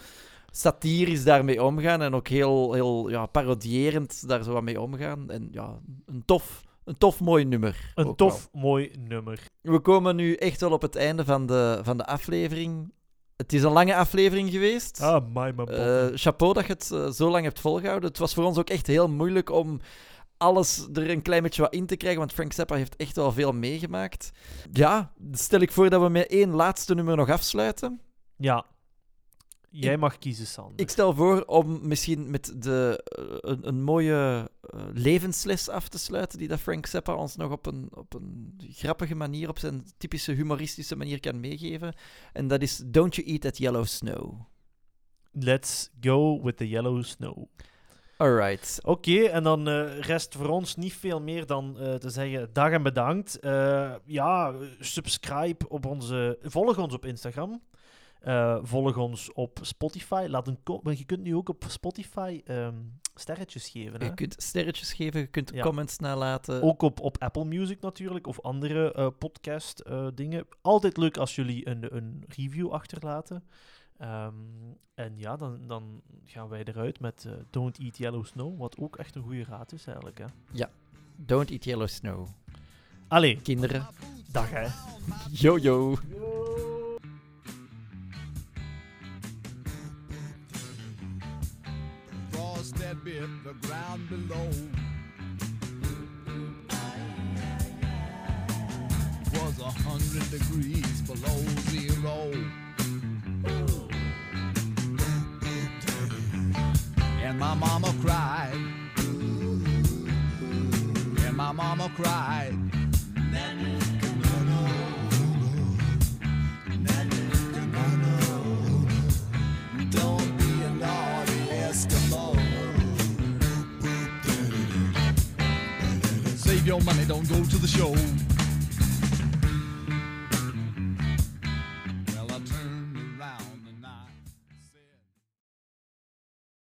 satirisch daarmee omgaan en ook heel, heel ja, parodierend daar zo wat mee omgaan. En ja, een tof, een tof mooi nummer. Een tof, mooi nummer. We komen nu echt wel op het einde van de, van de aflevering. Het is een lange aflevering geweest. Ah, my, my Eh, chapeau dat je het eh, zo lang hebt volgehouden. Het was voor ons ook echt heel moeilijk om alles er een klein beetje wat in te krijgen, want Frank Zappa heeft echt wel veel meegemaakt. Ja, stel ik voor dat we met één laatste nummer nog afsluiten. Ja. Jij Ik- mag kiezen, Sander. Ik stel voor om misschien met de, eh, een, een mooie eh, levensles af te sluiten, die dat Frank Zappa ons nog op een, op een grappige manier, op zijn typische humoristische manier kan meegeven. En dat is Don't You Eat That Yellow Snow. Let's go with the yellow snow. Alright. Oké, en dan eh, rest voor ons niet veel meer dan eh, te zeggen dag en bedankt. Eh, ja, subscribe op onze... Volg ons op Instagram. Volg ons op Spotify. Laat een je kunt nu ook op Spotify ehm, sterretjes geven. Hè? Je kunt sterretjes geven, je kunt Ja. comments nalaten. Ook op, op Apple Music natuurlijk, of andere podcast dingen. Altijd leuk als jullie een, een review achterlaten. Ehm, en ja, dan, dan gaan wij eruit met eh, Don't Eat Yellow Snow, wat ook echt een goede raad is eigenlijk. Hè? Don't eat yellow snow. Allee, Kinderen. dag hè. Yo yo. Frost that bit the ground below. Was a hundred degrees below zero. And my mama cried. And my mama cried. Don't be a naughty Eskimo. Save your money, don't go to the show.